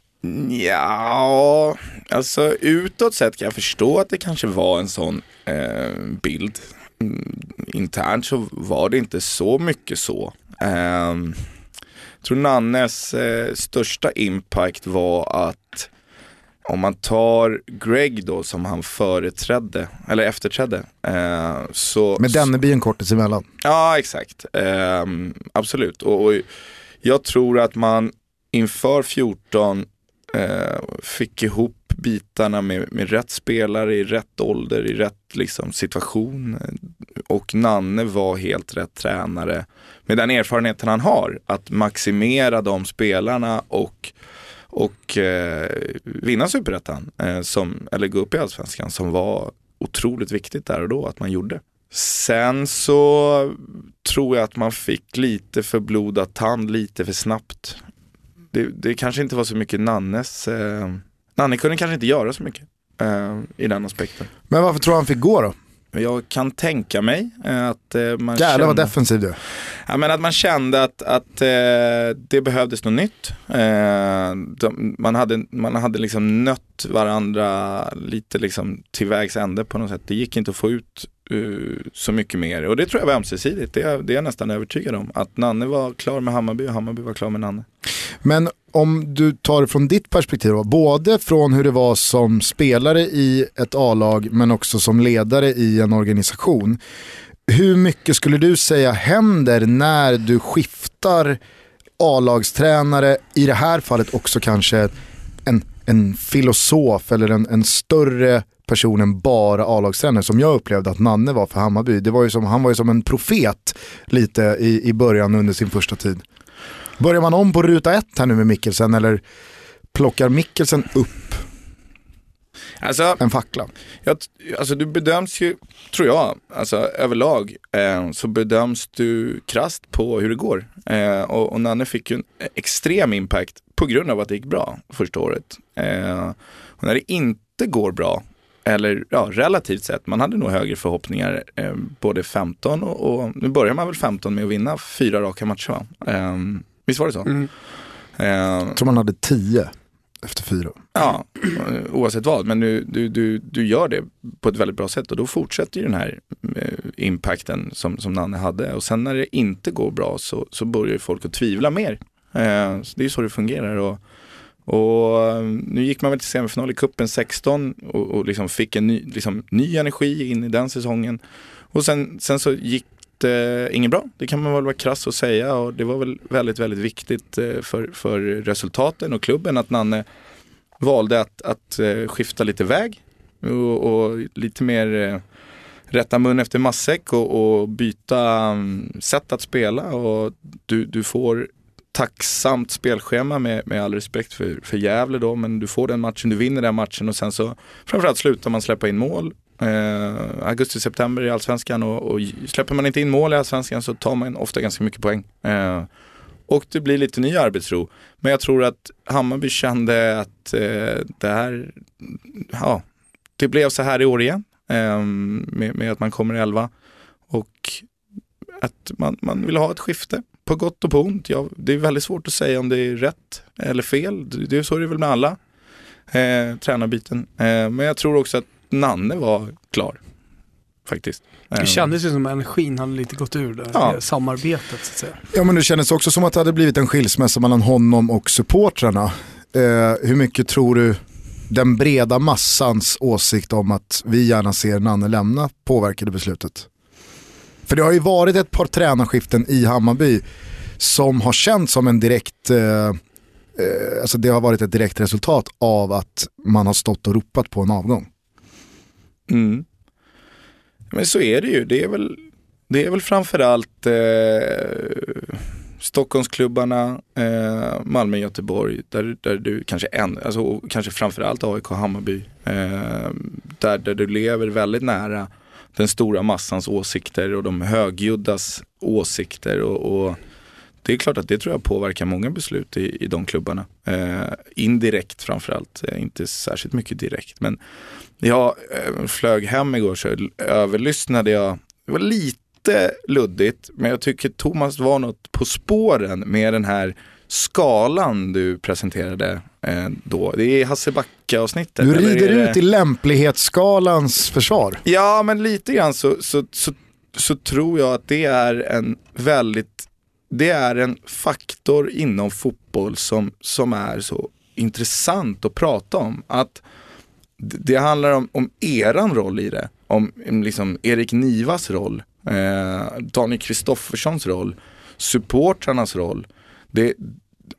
Ja, alltså utåt sett kan jag förstå att det kanske var en sån eh, bild. Mm, internt så var det inte så mycket så. Eh, jag tror Nannes eh, största impact var att om man tar Greg då som han företrädde, eller efterträdde. Eh, så, Med Denneby en kortis emellan. Ja, exakt. Ehm, absolut. Och, och jag tror att man inför 14 eh, fick ihop bitarna med, med rätt spelare i rätt ålder, i rätt liksom, situation. Och Nanne var helt rätt tränare med den erfarenheten han har. Att maximera de spelarna och och eh, vinna superettan, eh, som- eller gå upp i allsvenskan som var otroligt viktigt där och då att man gjorde. Sen så tror jag att man fick lite för blodad tand lite för snabbt. Det, det kanske inte var så mycket Nannes, eh, Nanne kunde kanske inte göra så mycket eh, i den aspekten. Men varför tror du han fick gå då? Jag kan tänka mig eh, att eh, man Jävlar vad kände- defensiv du. Ja, men att man kände att, att eh, det behövdes något nytt. Man hade, man hade liksom nött varandra lite liksom till vägs ände på något sätt. Det gick inte att få ut Eh, så mycket mer och det tror jag var ömsesidigt. Det, är- det är jag nästan övertygad om. Att Nanne var klar med Hammarby och Hammarby var klar med Nanne. Men om du tar det från ditt perspektiv, då, både från hur det var som spelare i ett A-lag men också som ledare i en organisation. Hur mycket skulle du säga händer när du skiftar A-lagstränare, i det här fallet också kanske en, en filosof eller en, en större person än bara A-lagstränare som jag upplevde att Nanne var för Hammarby. Det var ju som, han var ju som en profet lite i, i början under sin första tid. Börjar man om på ruta ett här nu med Mikkelsen eller plockar Mikkelsen upp Alltså, en fackla? Jag, alltså du bedöms ju, tror jag, alltså överlag eh, så bedöms du krasst på hur det går. Eh, och, och Nanne fick ju en extrem impact på grund av att det gick bra första året. Eh, och när det inte går bra, eller ja, relativt sett, man hade nog högre förhoppningar eh, både 15 och, och nu börjar man väl 15 med att vinna fyra raka matcher? Eh, visst var det så? Mm. Eh, Jag tror man hade tio efter fyra. Ja, oavsett vad. Men du, du, du, du gör det på ett väldigt bra sätt och då fortsätter ju den här eh, impacten som, som Nanne hade. Och sen när det inte går bra så, så börjar folk att tvivla mer. Eh, så det är så det fungerar. Och, och eh, nu gick man väl till semifinal i kuppen 16 och, och liksom fick en ny, liksom, ny energi in i den säsongen. Och sen, sen så gick det inget bra, det kan man väl vara krass och säga och det var väl väldigt, väldigt viktigt eh, för, för resultaten och klubben att Nanne valde att, att eh, skifta lite väg och, och lite mer rätta mun efter matsäck och, och byta mm, sätt att spela och du, du får tacksamt spelschema med, med all respekt för, för Gävle då, men du får den matchen, du vinner den matchen och sen så framförallt slutar man släppa in mål. Eh, Augusti-september i allsvenskan och, och, släpper man inte in mål i allsvenskan så tar man ofta ganska mycket poäng. Eh, och det blir lite ny arbetsro. Men jag tror att Hammarby kände att eh, det här, ja, det blev så här i år igen. Eh, med, med, att man kommer i elva. Och att man, man vill ha ett skifte på gott och på ont. Ja, det är väldigt svårt att säga om det är rätt eller fel. Det är så är det väl med alla eh, tränarbiten. Eh, men jag tror också att Nanne var klar. Faktiskt. Det eh, kändes ju som att energin hade lite gått ur det ja. samarbetet. Så att säga. Ja men det kändes också som att det hade blivit en skilsmässa mellan honom och supportrarna. Eh, hur mycket tror du den breda massans åsikt om att vi gärna ser Nanne lämna påverkade beslutet? För det har ju varit ett par tränarskiften i Hammarby som har känts som en direkt, eh, eh, alltså det har varit ett direkt resultat av att man har stått och ropat på en avgång. Mm. Men så är det ju. Det är väl, det är väl framförallt eh, Stockholmsklubbarna, eh, Malmö, Göteborg, där, där du kanske en, alltså kanske framförallt AIK, Hammarby, eh, där, där du lever väldigt nära den stora massans åsikter och de högljuddas åsikter. Och, och, det är klart att det tror jag påverkar många beslut i, i de klubbarna. Eh, indirekt framförallt, eh, inte särskilt mycket direkt. Men jag eh, flög hem igår så överlyssnade jag, det var lite luddigt, men jag tycker Thomas var något på spåren med den här skalan du presenterade eh, då. Det är Hasse Backa-avsnittet. Du rider ut i lämplighetsskalans försvar. Ja, men lite grann så, så, så, så tror jag att det är en väldigt, det är en faktor inom fotboll som, som är så intressant att prata om. Att det handlar om, om eran roll i det. Om liksom Erik Nivas roll, eh, Daniel Kristofferssons roll, supportrarnas roll. Det,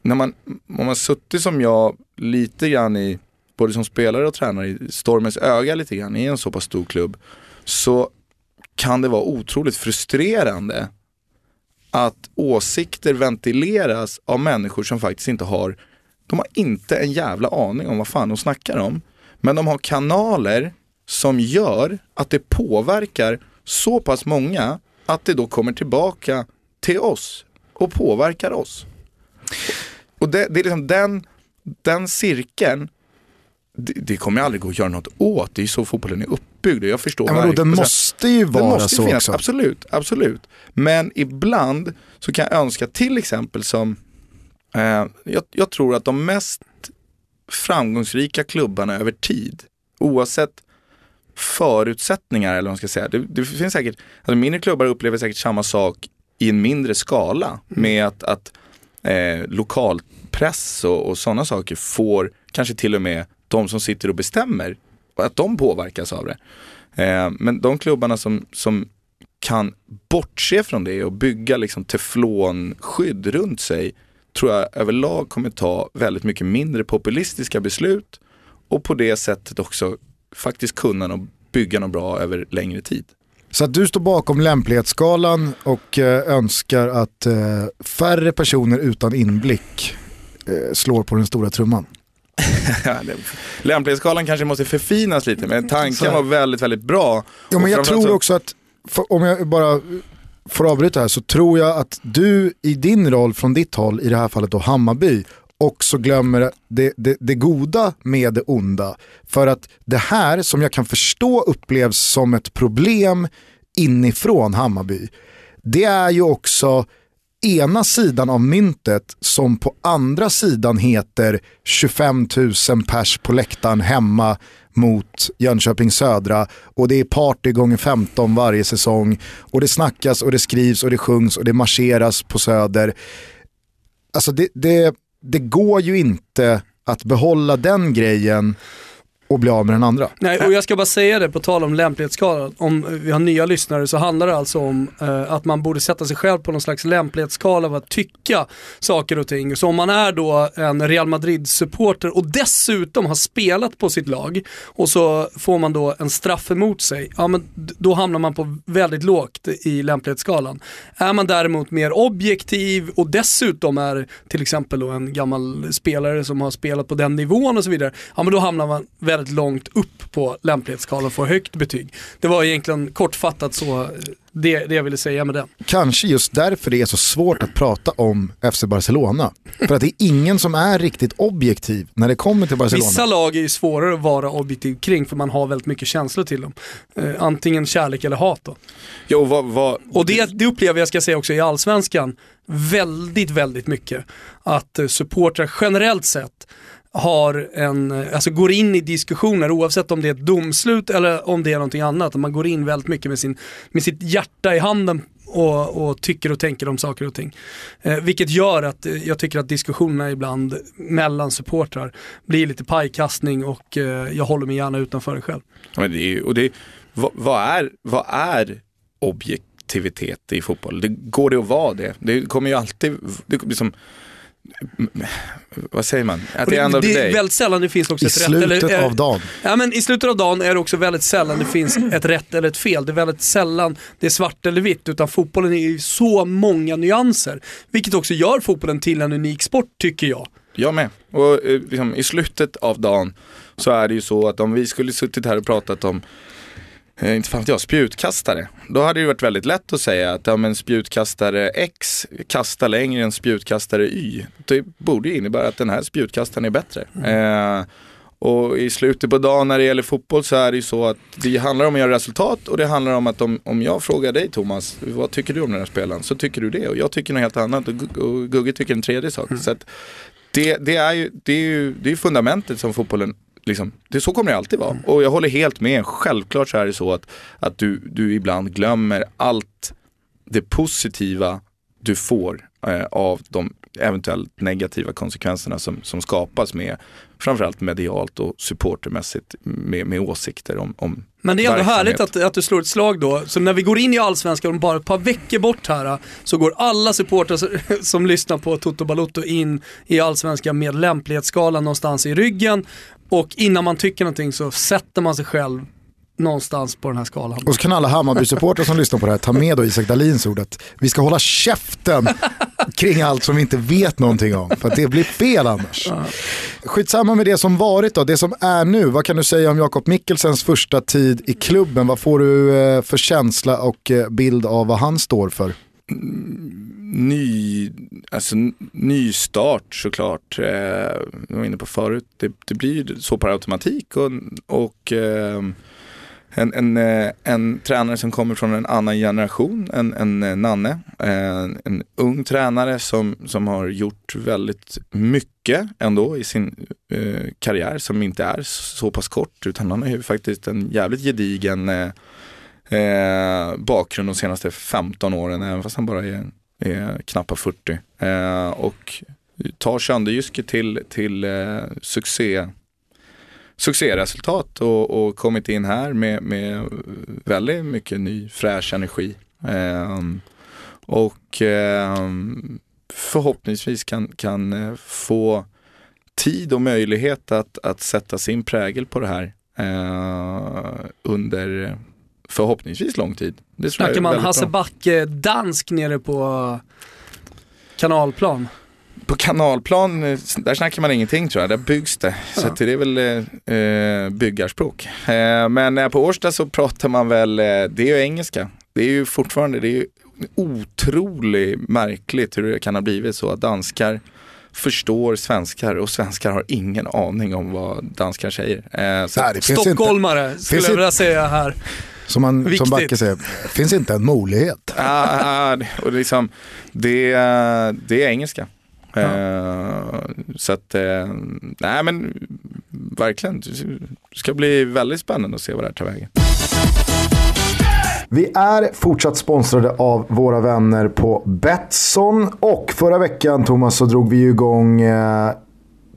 när man, om man suttit som jag lite grann i, både som spelare och tränare, i stormens öga lite grann i en så pass stor klubb, så kan det vara otroligt frustrerande att åsikter ventileras av människor som faktiskt inte har, de har inte en jävla aning om vad fan de snackar om. Men de har kanaler som gör att det påverkar så pass många att det då kommer tillbaka till oss och påverkar oss. Och det, det är liksom den, den cirkeln, det, det, kommer aldrig gå att göra något åt. Det är så fotbollen är uppbyggd. Jag förstår ja, men Den måste ju vara måste så finnas, också. Absolut, absolut. Men ibland så kan jag önska till exempel som, eh, jag, jag tror att de mest framgångsrika klubbarna över tid, oavsett förutsättningar eller vad man ska säga. Det, det finns säkert, alltså mindre klubbar upplever säkert samma sak i en mindre skala mm. med att, att eh, lokalpress och, och sådana saker får kanske till och med de som sitter och bestämmer, att de påverkas av det. Eh, men de klubbarna som, som kan bortse från det och bygga liksom teflonskydd runt sig tror jag överlag kommer ta väldigt mycket mindre populistiska beslut och på det sättet också faktiskt kunna bygga något bra över längre tid. Så att du står bakom lämplighetsskalan och eh, önskar att eh, färre personer utan inblick eh, slår på den stora trumman. Lämplighetsskalan kanske måste förfinas lite men tanken var väldigt, väldigt bra. Ja, men jag tror så... också att, för, om jag bara får avbryta här, så tror jag att du i din roll från ditt håll, i det här fallet då Hammarby, också glömmer det, det, det, goda med det onda. För att det här som jag kan förstå upplevs som ett problem inifrån Hammarby, det är ju också ena sidan av myntet som på andra sidan heter 25 000 pers på läktaren hemma mot Jönköping Södra och det är party gånger 15 varje säsong och det snackas och det skrivs och det sjungs och det marscheras på Söder. Alltså det, det, det går ju inte att behålla den grejen och bli av med den andra. Nej, och jag ska bara säga det på tal om lämplighetsskalan. Om vi har nya lyssnare så handlar det alltså om eh, att man borde sätta sig själv på någon slags lämplighetsskala av att tycka saker och ting. Så om man är då en Real Madrid-supporter och dessutom har spelat på sitt lag och så får man då en straff emot sig, ja men då hamnar man på väldigt lågt i lämplighetsskalan. Är man däremot mer objektiv och dessutom är till exempel då en gammal spelare som har spelat på den nivån och så vidare, ja men då hamnar man väldigt väldigt långt upp på lämplighetsskalan och får högt betyg. Det var egentligen kortfattat så det, det jag ville säga med den. Kanske just därför det är så svårt att prata om FC Barcelona. För att det är ingen som är riktigt objektiv när det kommer till Barcelona. Vissa lag är ju svårare att vara objektiv kring för man har väldigt mycket känslor till dem. Eh, antingen kärlek eller hat då. Jo, vad, vad... Och det, det upplever jag, ska säga också, i allsvenskan väldigt, väldigt mycket. Att eh, supportrar generellt sett har en, alltså går in i diskussioner oavsett om det är ett domslut eller om det är någonting annat. Man går in väldigt mycket med, sin, med sitt hjärta i handen och, och tycker och tänker om saker och ting. Eh, vilket gör att eh, jag tycker att diskussionerna ibland mellan supportrar blir lite pajkastning och eh, jag håller mig gärna utanför det själv. Men det är, och det, vad, vad, är, vad är objektivitet i fotboll? Det, går det att vara det? Det kommer ju alltid, det, liksom, vad säger man? Att det, det, det är väldigt sällan det finns också I ett rätt eller... slutet av dagen. Ja men i slutet av dagen är det också väldigt sällan det finns ett rätt eller ett fel. Det är väldigt sällan det är svart eller vitt utan fotbollen är ju så många nyanser. Vilket också gör fotbollen till en unik sport tycker jag. Jag med. Och eh, liksom, i slutet av dagen så är det ju så att om vi skulle suttit här och pratat om eh, inte fan jag, spjutkastare. Då hade det varit väldigt lätt att säga att ja, men spjutkastare X kastar längre än spjutkastare Y. Det borde innebära att den här spjutkastaren är bättre. Mm. Eh, och i slutet på dagen när det gäller fotboll så är det ju så att det handlar om att göra resultat och det handlar om att om, om jag frågar dig Thomas, vad tycker du om den här spelaren? Så tycker du det och jag tycker något helt annat och, och Gugge tycker en tredje sak. Mm. Så det, det, är ju, det är ju det är fundamentet som fotbollen Liksom, det, så kommer det alltid vara. Mm. Och jag håller helt med. Självklart så är det så att, att du, du ibland glömmer allt det positiva du får eh, av de eventuellt negativa konsekvenserna som, som skapas med framförallt medialt och supportermässigt med, med åsikter om, om Men det är ändå härligt att, att du slår ett slag då. Så när vi går in i allsvenskan om bara ett par veckor bort här så går alla supportrar som, lyssnar på Toto Balotto in i allsvenskan med lämplighetsskalan någonstans i ryggen och innan man tycker någonting så sätter man sig själv någonstans på den här skalan. Och så kan alla Hammarby-supportrar som lyssnar på det här ta med då Isak Dahlins ord att vi ska hålla käften kring allt som vi inte vet någonting om. För att det blir fel annars. Skitsamma med det som varit då, det som är nu. Vad kan du säga om Jakob Mikkelsens första tid i klubben? Vad får du eh, för känsla och eh, bild av vad han står för? Ny, alltså, ny start såklart. Eh, jag var inne på förut, det, det blir så per automatik och, och eh, en, en, eh, en tränare som kommer från en annan generation än, en eh, Nanne. En, en ung tränare som, som har gjort väldigt mycket ändå i sin eh, karriär som inte är så pass kort utan han har ju faktiskt en jävligt gedigen eh, bakgrund de senaste 15 åren även fast han bara är, eh, knappt 40. Eh, och tar Sönderjyske till, till eh, succé succéresultat och, och kommit in här med, med väldigt mycket ny fräsch energi. Eh, och eh, förhoppningsvis kan, kan eh, få tid och möjlighet att, att sätta sin prägel på det här eh, under förhoppningsvis lång tid. Det Snackar man Hasse Backe-dansk nere på kanalplan? På kanalplan, där snackar man ingenting tror jag, där byggs det. Ja. Så det är väl eh, eh, byggarspråk. Eh, men eh, på Årsta så pratar man väl, eh, det är ju engelska. Det är ju fortfarande, det är ju otroligt märkligt hur det kan ha blivit så att danskar förstår svenskar och svenskar har ingen aning om vad danskar säger. Eh, så Nej, Stockholmare inte, skulle jag vilja säga här. Som, man, som Backe säger, finns inte en möjlighet. Ah, och liksom, det, det är engelska. Ja. Uh, så att, uh, nej men verkligen, det ska bli väldigt spännande att se vad det här tar vägen. Vi är fortsatt sponsrade av våra vänner på Betsson och förra veckan Thomas så drog vi igång eh,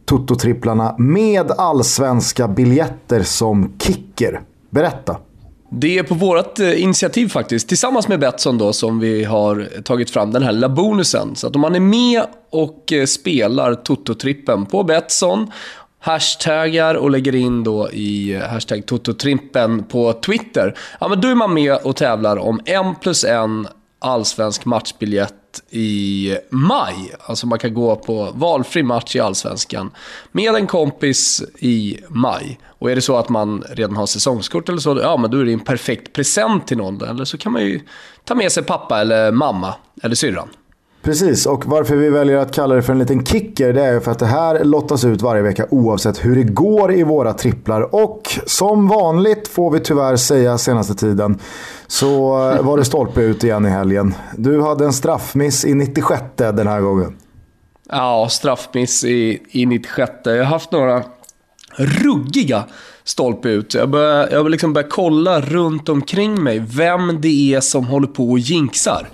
Toto-tripplarna med allsvenska biljetter som kicker. Berätta. Det är på vårt eh, initiativ faktiskt, tillsammans med Betsson då, som vi har tagit fram den här lilla bonusen. Så att om man är med och eh, spelar Toto-trippen på Betsson, hashtaggar och lägger in då i eh, hashtag Toto-trippen på Twitter, ja men då är man med och tävlar om en plus en allsvensk matchbiljett i maj. Alltså man kan gå på valfri match i Allsvenskan med en kompis i maj. Och är det så att man redan har säsongskort eller så, ja men då är det en perfekt present till någon. Eller så kan man ju ta med sig pappa eller mamma eller syrran. Precis, och varför vi väljer att kalla det för en liten kicker det är för att det här lottas ut varje vecka oavsett hur det går i våra tripplar. Och som vanligt får vi tyvärr säga senaste tiden så var det stolpe ut igen i helgen. Du hade en straffmiss i 96 den här gången. Ja, straffmiss i, i 96. Jag har haft några ruggiga stolpe ut. Jag börjar, jag liksom börjar kolla runt omkring mig vem det är som håller på och jinxar.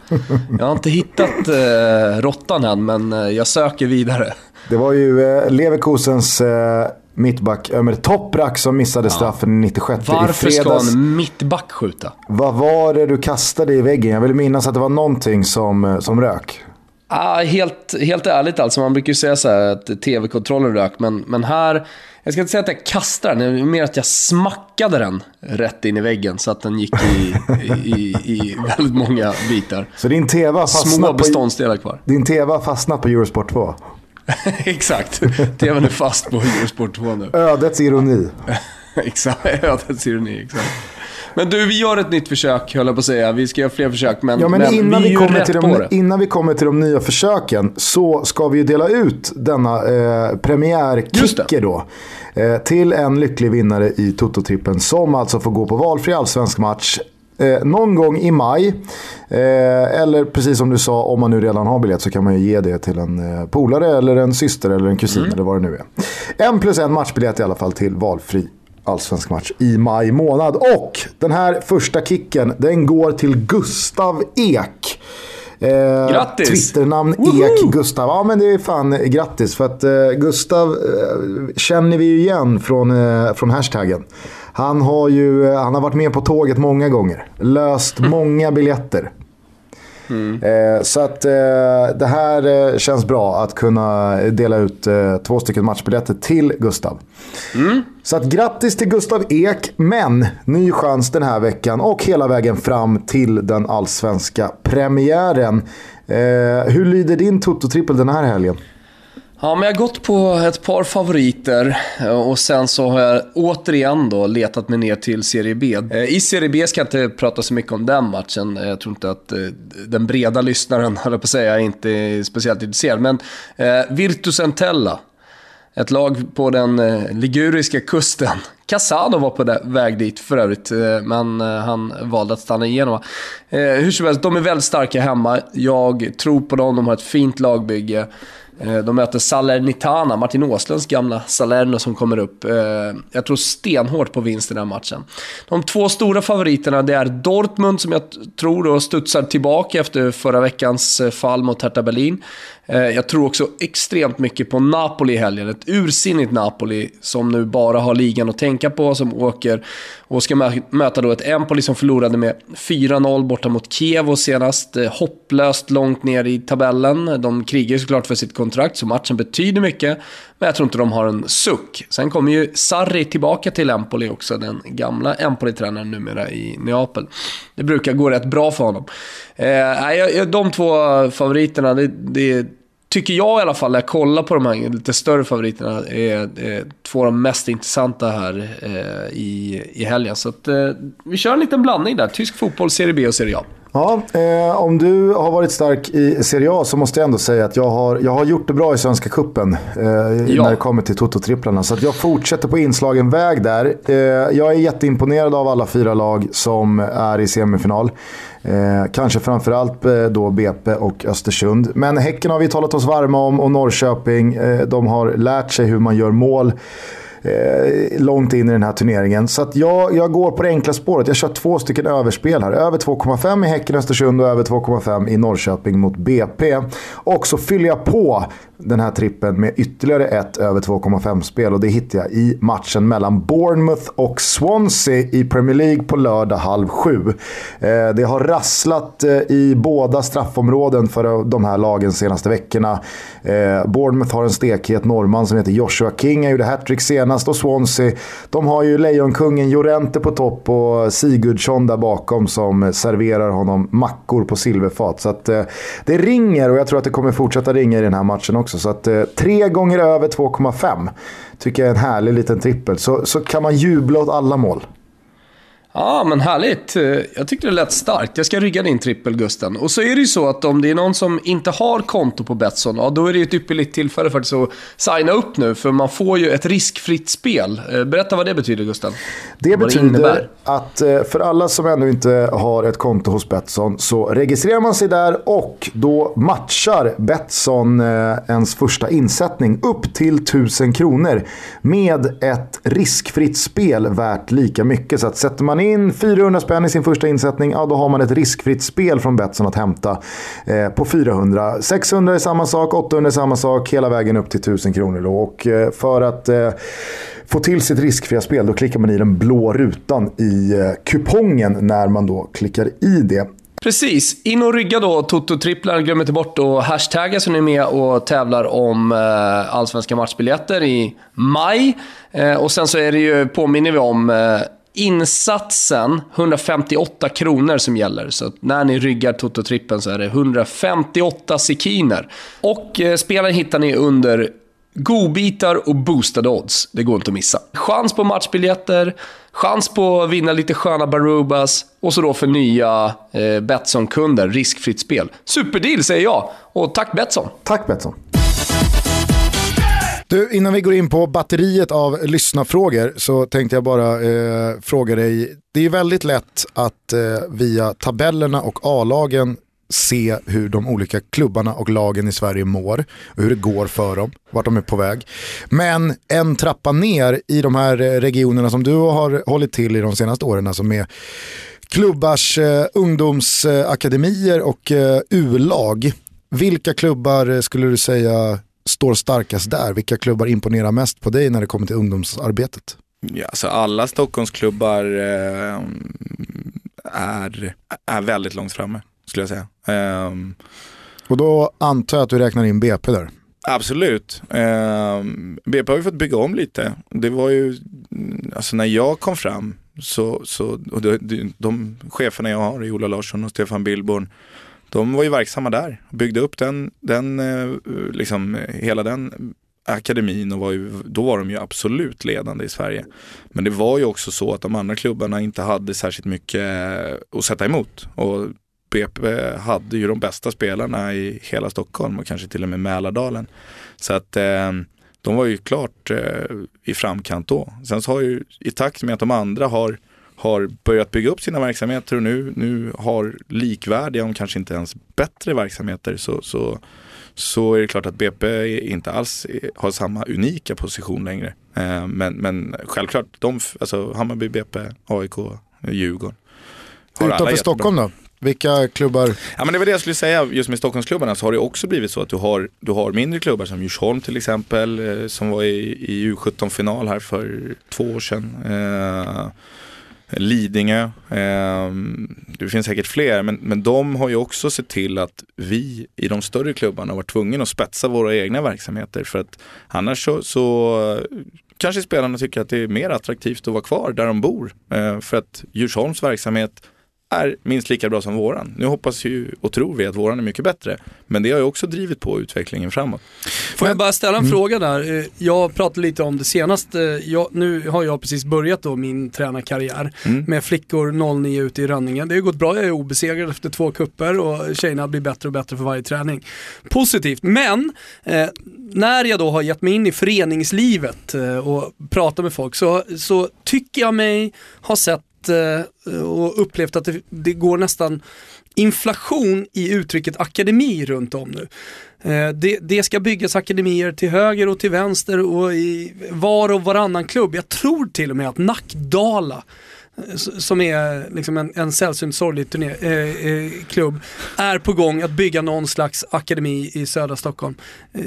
Jag har inte hittat eh, råttan än, men eh, jag söker vidare. Det var ju eh, Leverkusens eh, mittback Ömer Toprak som missade straffen ja. 96 Varför i fredags. ska en mittback skjuta? Vad var det du kastade i väggen? Jag vill minnas att det var någonting som, eh, som rök. Ah, helt, helt ärligt alltså, man brukar ju säga så att tv-kontrollen rök, men, men här jag ska inte säga att jag kastade den, det är mer att jag smackade den rätt in i väggen så att den gick i, i, i väldigt många bitar. Så din TV fastnat Små beståndsdelar kvar. Din TV fastnat på Eurosport 2? Exakt, TVn är fast på Eurosport 2 nu. Ödets ironi. exakt, ödets ironi, exakt. Men du, vi gör ett nytt försök, höll jag på att säga. Vi ska göra fler försök, men, ja, men, men innan vi, vi kommer till de, Innan vi kommer till de nya försöken så ska vi ju dela ut denna eh, premiärkicker då. Eh, till en lycklig vinnare i Toto-trippen som alltså får gå på valfri allsvensk match Eh, någon gång i maj. Eh, eller precis som du sa, om man nu redan har biljett så kan man ju ge det till en eh, polare eller en syster eller en kusin mm. eller vad det nu är. En plus en matchbiljett i alla fall till valfri allsvensk match i maj månad. Och den här första kicken, den går till Gustav Ek. Eh, grattis! Twitternamn Ek Gustav. Ja men det är fan grattis. För att eh, Gustav eh, känner vi ju igen från, eh, från hashtaggen. Han har ju eh, han har varit med på tåget många gånger. Löst många biljetter. Mm. Eh, så att eh, det här eh, känns bra att kunna dela ut eh, två stycken matchbiljetter till Gustav. Mm. Så att grattis till Gustav Ek, men ny chans den här veckan och hela vägen fram till den allsvenska premiären. Hur lyder din Toto-trippel den här helgen? Ja, men jag har gått på ett par favoriter eh, och sen så har jag återigen då letat mig ner till Serie B. Eh, I Serie B ska jag inte prata så mycket om den matchen. Eh, jag tror inte att den breda lyssnaren, höll på att säga, inte är speciellt intresserad. Men eh, Virtus Entella, ett lag på den liguriska kusten. Casano var på väg dit för övrigt, men han valde att stanna igenom. Hur som helst, de är väldigt starka hemma. Jag tror på dem, de har ett fint lagbygge. Eh, de möter Salernitana, Martin Åslunds gamla Salerno som kommer upp. Eh, jag tror stenhårt på vinst i den här matchen. De två stora favoriterna det är Dortmund som jag tror då studsar tillbaka efter förra veckans eh, fall mot Hertha Berlin. Eh, jag tror också extremt mycket på Napoli i helgen. Ett ursinnigt Napoli som nu bara har ligan att tänka på, som åker och ska möta då ett Empoli som förlorade med 4-0 borta mot Kiev senast. Eh, hopplöst långt ner i tabellen. De krigar såklart för sitt kontrakt, så matchen betyder mycket. Men jag tror inte de har en suck. Sen kommer ju Sarri tillbaka till Empoli också, den gamla Empoli-tränaren numera i Neapel. Det brukar gå rätt bra för honom. Eh, de två favoriterna, det, det tycker jag i alla fall, när jag kollar på de här lite större favoriterna, är, är två av de mest intressanta här eh, i, i helgen. Så att, eh, vi kör en liten blandning där. Tysk fotboll, Serie B och Serie A. Ja, eh, om du har varit stark i Serie A så måste jag ändå säga att jag har, jag har gjort det bra i Svenska Cupen eh, ja. när det kommer till Toto-tripplarna. Så jag fortsätter på inslagen väg där. Eh, jag är jätteimponerad av alla fyra lag som är i semifinal. Eh, kanske framförallt eh, då BP och Östersund. Men Häcken har vi talat oss varma om och Norrköping. Eh, de har lärt sig hur man gör mål eh, långt in i den här turneringen. Så jag, jag går på det enkla spåret. Jag kör två stycken överspel här. Över 2,5 i Häcken Östersund och över 2,5 i Norrköping mot BP. Och så fyller jag på den här trippen med ytterligare ett över 2,5-spel och det hittar jag i matchen mellan Bournemouth och Swansea i Premier League på lördag halv sju. Eh, det har rasslat eh, i båda straffområden för de här lagen senaste veckorna. Eh, Bournemouth har en stekhet norrman som heter Joshua King, han gjorde hattrick senast och Swansea, de har ju lejonkungen Jorente på topp och Sigurdsson där bakom som serverar honom mackor på silverfat. Så att eh, det ringer och jag tror att det kommer fortsätta ringa i den här matchen också också. Så att eh, tre gånger över 2,5 tycker jag är en härlig liten trippel. Så, så kan man jubla åt alla mål. Ja, men härligt. Jag tyckte det lät starkt. Jag ska rygga din trippel, Gusten. Och så är det ju så att om det är någon som inte har konto på Betsson, ja, då är det ju ett ypperligt tillfälle faktiskt att signa upp nu, för man får ju ett riskfritt spel. Eh, berätta vad det betyder, Gusten. Det betyder det att eh, för alla som ännu inte har ett konto hos Betsson så registrerar man sig där och då matchar Betsson eh, ens första insättning upp till 1000 kronor med ett riskfritt spel värt lika mycket. Så att sätter man in 400 spänn i sin första insättning, ja då har man ett riskfritt spel från Betsson att hämta eh, på 400. 600 är samma sak, 800 är samma sak, hela vägen upp till 1000 kronor. Då. Och eh, för att eh, få till sitt riskfria spel, då klickar man i den blå rutan i eh, kupongen när man då klickar i det. Precis. In och rygga då Toto-tripplar. Glöm inte bort att hashtagga så ni är med och tävlar om eh, allsvenska matchbiljetter i maj. Eh, och sen så är det ju, påminner vi om eh, insatsen 158 kronor som gäller. Så när ni ryggar Toto-trippen så är det 158 sekiner. Och eh, spelaren hittar ni under godbitar och boostade odds. Det går inte att missa. Chans på matchbiljetter, chans på att vinna lite sköna Barubas och så då för nya eh, Betsson-kunder, riskfritt spel. Superdeal säger jag! Och tack Betsson! Tack Betsson! Du, innan vi går in på batteriet av lyssnarfrågor så tänkte jag bara eh, fråga dig. Det är väldigt lätt att eh, via tabellerna och A-lagen se hur de olika klubbarna och lagen i Sverige mår och hur det går för dem, vart de är på väg. Men en trappa ner i de här eh, regionerna som du har hållit till i de senaste åren, alltså är klubbars eh, ungdomsakademier och eh, U-lag. Vilka klubbar skulle du säga står starkast där? Vilka klubbar imponerar mest på dig när det kommer till ungdomsarbetet? Ja, alltså alla Stockholmsklubbar eh, är, är väldigt långt framme, skulle jag säga. Eh, och då antar jag att du räknar in BP där? Absolut. Eh, BP har ju fått bygga om lite. Det var ju, alltså när jag kom fram så, så och de, de cheferna jag har, Ola Larsson och Stefan Billborn, de var ju verksamma där. Byggde upp den, den eh, liksom hela den akademin och var ju, då var de ju absolut ledande i Sverige. Men det var ju också så att de andra klubbarna inte hade särskilt mycket eh, att sätta emot. Och BP hade ju de bästa spelarna i hela Stockholm och kanske till och med Mälardalen. Så att eh, de var ju klart eh, i framkant då. Sen så har ju i takt med att de andra har har börjat bygga upp sina verksamheter och nu, nu har likvärdiga, om kanske inte ens bättre verksamheter så, så, så är det klart att BP inte alls har samma unika position längre. Eh, men, men självklart, de, alltså Hammarby, BP, AIK, Djurgården. Utanför Stockholm då? Vilka klubbar? Ja men det var det jag skulle säga, just med Stockholmsklubbarna så har det också blivit så att du har, du har mindre klubbar som Djursholm till exempel, eh, som var i, i U17-final här för två år sedan. Eh, Lidingö, eh, det finns säkert fler, men, men de har ju också sett till att vi i de större klubbarna var tvungna att spetsa våra egna verksamheter för att annars så, så kanske spelarna tycker att det är mer attraktivt att vara kvar där de bor. Eh, för att Djursholms verksamhet är minst lika bra som våran. Nu hoppas ju och tror vi att våran är mycket bättre. Men det har ju också drivit på utvecklingen framåt. Får jag bara ställa en Mm. fråga där? Eh, Jag pratade lite om det senast. eh, Jag, nu har jag precis börjat då min tränarkarriär Mm. med flickor 09 ute i Rönningen. Det har ju gått bra, jag är obesegrad efter två kupper och tjejerna blir bättre och bättre för varje träning. Positivt, men eh, när jag då har gett mig in i föreningslivet eh, och pratat med folk så, så tycker jag mig ha sett Eh, och upplevt att det, det går nästan inflation i uttrycket akademi runt om nu. Eh, det, det ska byggas akademier till höger och till vänster och i var och varannan klubb. Jag tror till och med att Nackdala eh, som är liksom en, en sällsynt sorglig turné, eh, eh, klubb, är på gång att bygga någon slags akademi i södra Stockholm. Eh,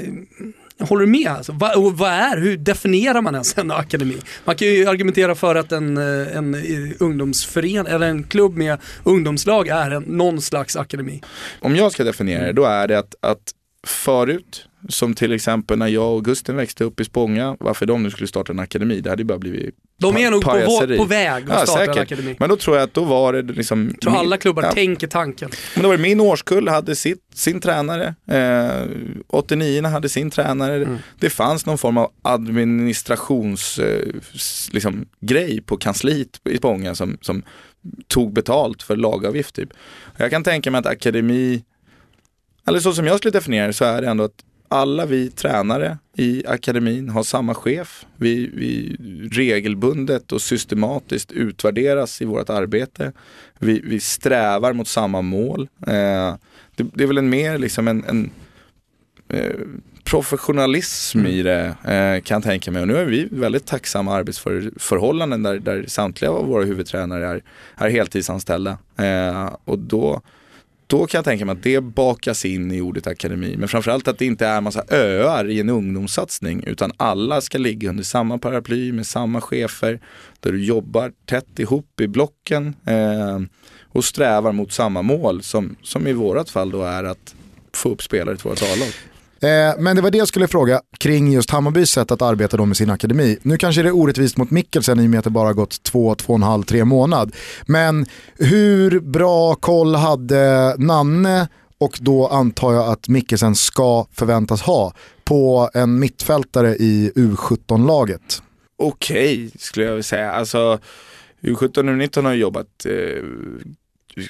Håller du med? Alltså? Va, vad är, hur definierar man ens en akademi? Man kan ju argumentera för att en, eh, en eh, ungdomsförening eller en klubb med ungdomslag är en, någon slags akademi. Om jag ska definiera det, då är det att, att förut, som till exempel när jag och Gusten växte upp i Spånga, varför de nu skulle starta en akademi, det hade ju bara blivit De är nog på, på väg att Ja, starta en säkert. akademi. Men då tror jag att då var det liksom Jag tror min- alla klubbar ja, tänker tanken. Men då var det min årskull hade sitt, sin tränare, eh, 89 hade sin tränare. Mm. Det fanns någon form av administrations eh, liksom, grej på kansliet i Spånga som, som tog betalt för lagavgift. Typ. Jag kan tänka mig att akademi, eller så som jag skulle definiera det så är det ändå att alla vi tränare i akademin har samma chef. Vi, vi regelbundet och systematiskt utvärderas i vårt arbete. Vi, vi strävar mot samma mål. Eh, det, det är väl en mer liksom en, en eh, professionalism i det eh, kan jag tänka mig. Och nu är vi väldigt tacksamma arbetsförhållanden där, där samtliga av våra huvudtränare är, är heltidsanställda. Eh, och då då kan jag tänka mig att det bakas in i ordet akademi. Men framförallt att det inte är en massa öar i en ungdomssatsning. Utan alla ska ligga under samma paraply med samma chefer. Där du jobbar tätt ihop i blocken. Eh, och strävar mot samma mål. Som, som i vårat fall då är att få upp spelare till vårt A-lag. Eh, men det var det jag skulle fråga kring just Hammarbys sätt att arbeta då med sin akademi. Nu kanske det är orättvist mot Mikkelsen i och med att det bara har gått två, två och en halv, tre månad. Men hur bra koll hade Nanne och då antar jag att Mikkelsen ska förväntas ha på en mittfältare i U17-laget? Okej, skulle jag vilja säga. Alltså, U17 och U19 har jobbat eh,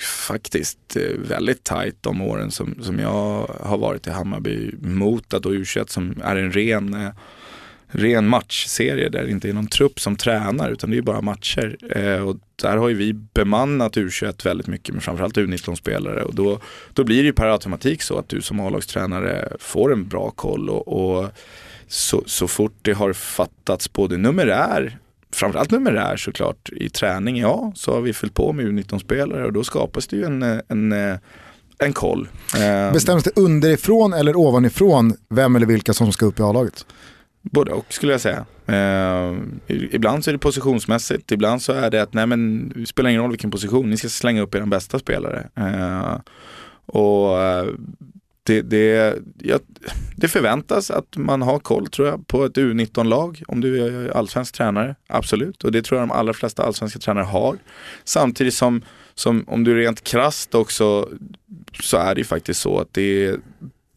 faktiskt eh, väldigt tajt de åren som, som jag har varit i Hammarby mot att då U21 som är en ren, eh, ren matchserie där det inte är någon trupp som tränar utan det är bara matcher. Eh, och där har ju vi bemannat U21 väldigt mycket med framförallt U19-spelare och då, då blir det ju per automatik så att du som A-lagstränare får en bra koll och, och så, så fort det har fattats både numerär framförallt numerär såklart i träning, ja, så har vi fyllt på med U19-spelare och då skapas det ju en, en, en koll. Eh, Bestäms det underifrån eller ovanifrån vem eller vilka som ska upp i A-laget? Både och skulle jag säga. Eh, ibland så är det positionsmässigt, ibland så är det att nej men det spelar ingen roll vilken position, ni ska slänga upp er bästa spelare. Eh, och det, det, ja, det förväntas att man har koll tror jag på ett U19-lag om du är allsvensk tränare, absolut. Och det tror jag de allra flesta allsvenska tränare har. Samtidigt som, som om du är rent krasst också så är det ju faktiskt så att det är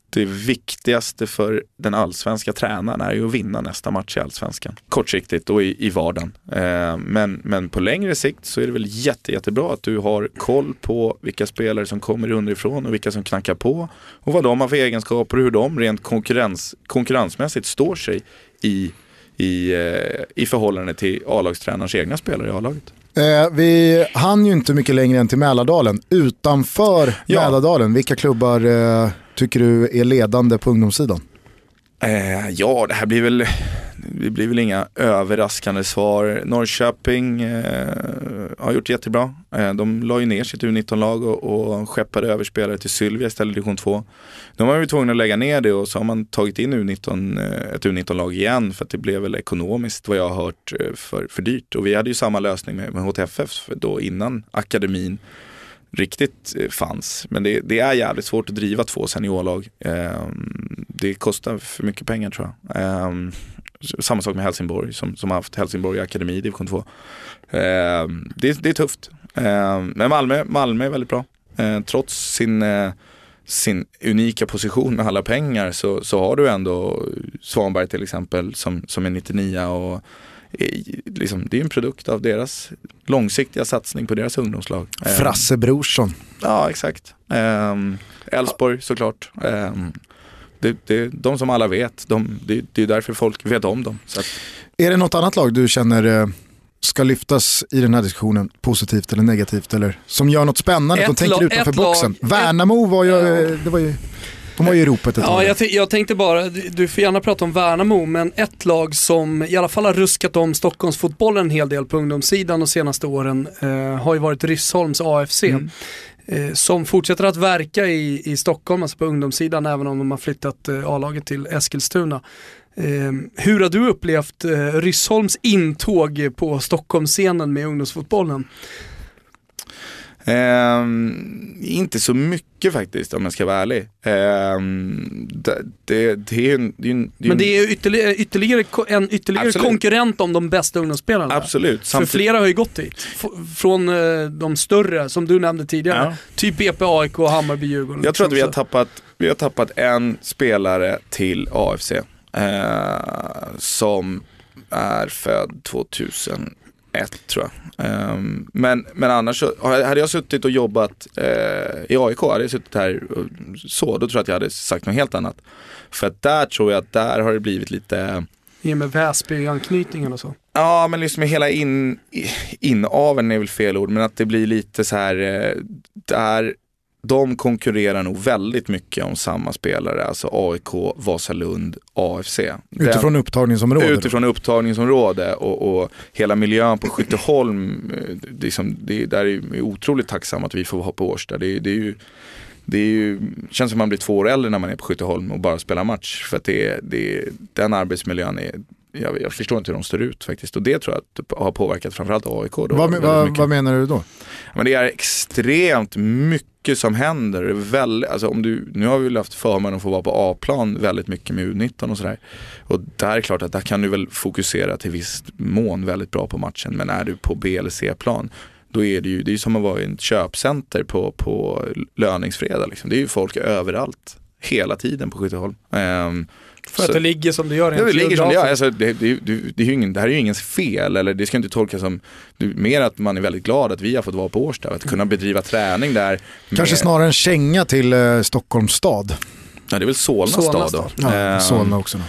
det viktigaste för den allsvenska tränaren är ju att vinna nästa match i allsvenskan. Kortsiktigt och i, i vardagen. Eh, men, men på längre sikt så är det väl jätte, jättebra att du har koll på vilka spelare som kommer underifrån och vilka som knackar på. Och vad de har för egenskaper och hur de rent konkurrens, konkurrensmässigt står sig i, i, eh, i förhållande till A-lagstränarens egna spelare i A-laget. Eh, vi hann ju inte mycket längre än till Mälardalen. Utanför Ja. Mälardalen, vilka klubbar eh, tycker du är ledande på ungdomssidan? Eh, ja, det här blir väl, det blir väl inga överraskande svar. Norrköping eh, har gjort jättebra. Eh, de la ju ner sitt U19-lag och, och skeppade över spelare till Sylvia istället i division 2. De var ju tvungna att lägga ner det och så har man tagit in U19, eh, ett U19-lag igen för att det blev väl ekonomiskt vad jag har hört eh, för, för dyrt. Och vi hade ju samma lösning med, med HTFF då innan akademin riktigt eh, fanns. Men det, det är jävligt svårt att driva två seniorlag. Eh, det kostar för mycket pengar tror jag. Eh, samma sak med Helsingborg som, som har haft Helsingborg Akademi i division 2. Eh, det, det är tufft. Eh, men Malmö, Malmö är väldigt bra. Eh, trots sin, eh, sin unika position med alla pengar så, så har du ändå Svanberg till exempel som, som är 99 och liksom, det är en produkt av deras långsiktiga satsning på deras ungdomslag. Eh, Frasse Brorsson. Ja, exakt. Elfsborg såklart. Det, det, de som alla vet, de, det, det är därför folk vet om dem. Att... Är det något annat lag du känner ska lyftas i den här diskussionen, positivt eller negativt, eller som gör något spännande, de tänker utanför boxen. Lag, Värnamo var ju, det var ju de var ju i ropet ett Ja, jag, jag, tänkte bara, du får gärna prata om Värnamo, men ett lag som i alla fall har ruskat om Stockholmsfotbollen en hel del på ungdomssidan de senaste åren eh, har ju varit Ryssholms AFC. Mm. Eh, som fortsätter att verka i, i Stockholm, alltså på ungdomssidan, även om de har flyttat eh, A-laget till Eskilstuna. Eh, hur har du upplevt eh, Ryssholms intåg på Stockholmsscenen med ungdomsfotbollen? Eh, inte så mycket faktiskt om jag ska vara ärlig. Eh, det, det, det, är en, det, är en, Men det är ytterligare, ytterligare en ytterligare konkurrent om de bästa ungdomsspelarna. Absolut. Samtidigt... För flera har ju gått dit. Från eh, de större, som du nämnde tidigare. Ja. Typ EP, AIK, Hammarby, Djurgården. Jag tror att vi har, tappat, vi har tappat en spelare till AFC. Eh, som är född 2001 tror jag. Um, men, men annars så, hade jag suttit och jobbat uh, i AIK, hade jag suttit här så, då tror jag att jag hade sagt något helt annat. För att där tror jag att där har det blivit lite i och med Väsby-anknytningen och så? Ja, men liksom hela in, inaveln är väl fel ord, men att det blir lite så här, eh, där de konkurrerar nog väldigt mycket om samma spelare, alltså AIK, Vasalund, AFC. Utifrån Den, upptagningsområde? Utifrån upptagningsområde och, och hela miljön på Skytteholm, eh, liksom, det, där är vi otroligt tacksamma att vi får vara på Årsta. Det, det är ju det är ju, känns som man blir två år äldre när man är på Skytteholm och bara spelar match. För att det, det, den arbetsmiljön är, jag, jag, förstår inte hur de står ut faktiskt. Och det tror jag har påverkat framförallt AIK. Då, vad, vad, vad, menar du då? Men det är extremt mycket som händer. Väl, alltså om du, nu har vi väl haft förmånen att få vara på A-plan väldigt mycket med U19 och sådär. Och där är det klart att där kan du väl fokusera till viss mån väldigt bra på matchen. Men är du på B eller C-plan då är det ju det är som att vara i ett köpcenter på, på löningsfredag. Liksom. Det är ju folk överallt, hela tiden på Skytteholm. Um, för att det ligger som det gör ja, det ligger som det gör. Alltså, det, det, det, det, är ju ingen, det här är ju ingens fel, eller det ska inte tolkas som, mer att man är väldigt glad att vi har fått vara på Årsta, att kunna bedriva träning där. Kanske med... snarare en känga till eh, Stockholms stad. Ja det är väl Solna, Solna stad då. Ja, ehm, Solna också. Då.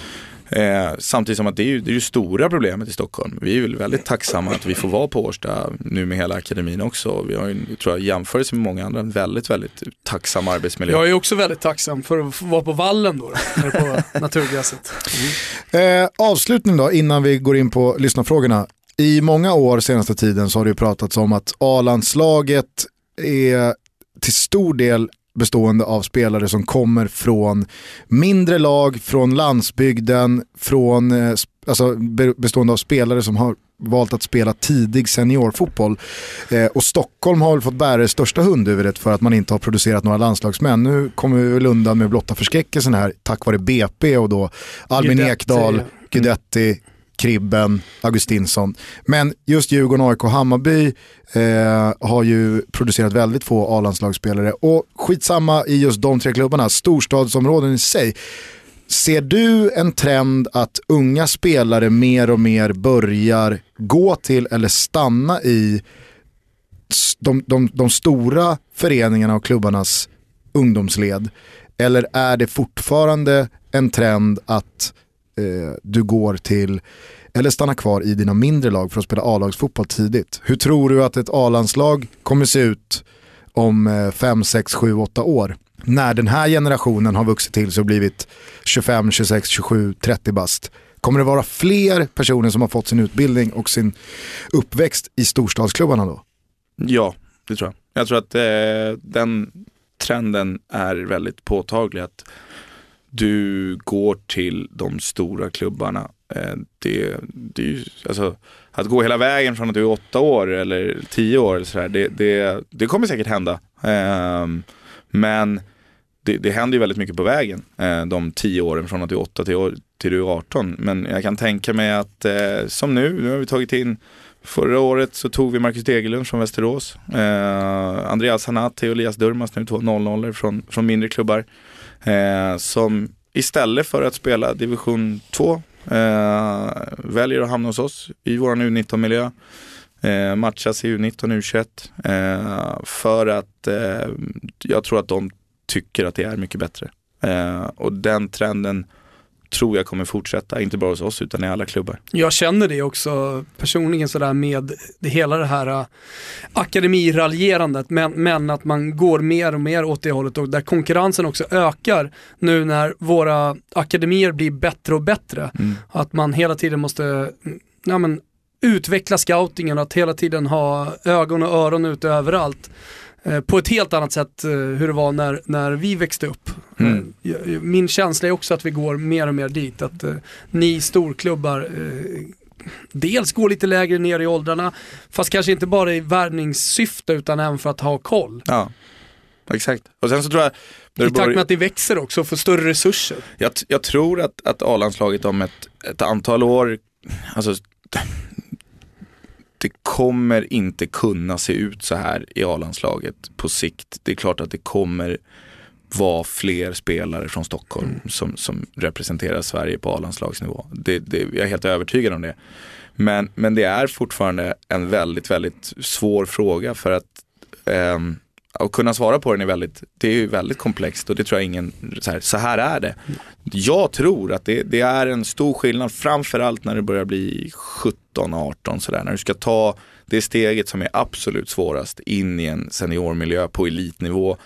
Eh, samtidigt som att det är ju det, är ju stora problemet i Stockholm. Vi är väl väldigt tacksamma att vi får vara på Årsta nu med hela akademin också. Vi har ju, tror jag, jämförelse med många andra, en väldigt, väldigt tacksam arbetsmiljö. Jag är också väldigt tacksam för att få vara på vallen då, då på naturgräset. Mm. Eh, avslutning då, innan vi går in på lyssnarfrågorna. I många år senaste tiden så har det ju pratats om att A-landslaget är till stor del bestående av spelare som kommer från mindre lag, från landsbygden, från, eh, alltså bestående av spelare som har valt att spela tidig seniorfotboll. Eh, och Stockholm har väl fått bära det största hundhuvudet för att man inte har producerat några landslagsmän. Nu kommer vi väl undan med blotta förskräckelsen här tack vare BP och då Albin Ekdal, Guidetti, Kribben, Augustinsson. Men just Djurgården, AIK och Hammarby eh, har ju producerat väldigt få A-landslagsspelare. Och skitsamma i just de tre klubbarna, storstadsområden i sig. Ser du en trend att unga spelare mer och mer börjar gå till eller stanna i de, de, de stora föreningarna och klubbarnas ungdomsled? Eller är det fortfarande en trend att eh, du går till eller stannar kvar i dina mindre lag för att spela A-lagsfotboll tidigt. Hur tror du att ett A-landslag kommer se ut om 5, 6, 7, 8 år? När den här generationen har vuxit till sig och blivit 25, 26, 27, 30 bast. Kommer det vara fler personer som har fått sin utbildning och sin uppväxt i storstadsklubbarna då? Ja, det tror jag. Jag tror att eh, den trenden är väldigt påtaglig. Att du går till de stora klubbarna. Eh, det, det är ju, alltså, att gå hela vägen från att du är åtta år eller tio år, eller så där, det, det, det kommer säkert hända. Ehm, men det, det händer ju väldigt mycket på vägen, eh, de tio åren från att du är åtta till, till du är 18. Men jag kan tänka mig att eh, som nu, nu har vi tagit in Förra året så tog vi Marcus Degerlund från Västerås. Eh, Andreas Hanati och Elias Durmas, nu två 0 från, från mindre klubbar. Eh, som istället för att spela division 2 eh, väljer att hamna hos oss i vår U19-miljö. Eh, matchas i U19 och U21. Eh, för att eh, jag tror att de tycker att det är mycket bättre. Eh, och den trenden tror jag kommer fortsätta, inte bara hos oss utan i alla klubbar. Jag känner det också personligen sådär med det, hela det här uh, akademiraljerandet men, men att man går mer och mer åt det hållet och där konkurrensen också ökar nu när våra akademier blir bättre och bättre. Mm. Att man hela tiden måste ja, men, utveckla scoutingen, att hela tiden ha ögon och öron ute överallt. Eh, på ett helt annat sätt eh, hur det var när, när vi växte upp. Mm. Eh, min känsla är också att vi går mer och mer dit, att ni storklubbar dels går lite lägre ner i åldrarna, fast kanske inte bara i värvningssyfte utan även för att ha koll. Ja, exakt. Och sen så tror jag... I takt med att det växer också och får större resurser. Jag, jag tror att, att A-landslaget om ett, ett antal år, alltså det kommer inte kunna se ut så här i A-landslaget på sikt. Det är klart att det kommer vara fler spelare från Stockholm mm. som, som representerar Sverige på A-landslagsnivå. Det, det, jag är helt övertygad om det. Men, men det är fortfarande en väldigt, väldigt svår fråga för att um, att kunna svara på den är väldigt, det är väldigt komplext och det tror jag ingen, så här, så här är det. Jag tror att det, det, är en stor skillnad, framförallt när det börjar bli 17, 18 sådär, när du ska ta det steget som är absolut svårast in i en seniormiljö på elitnivå.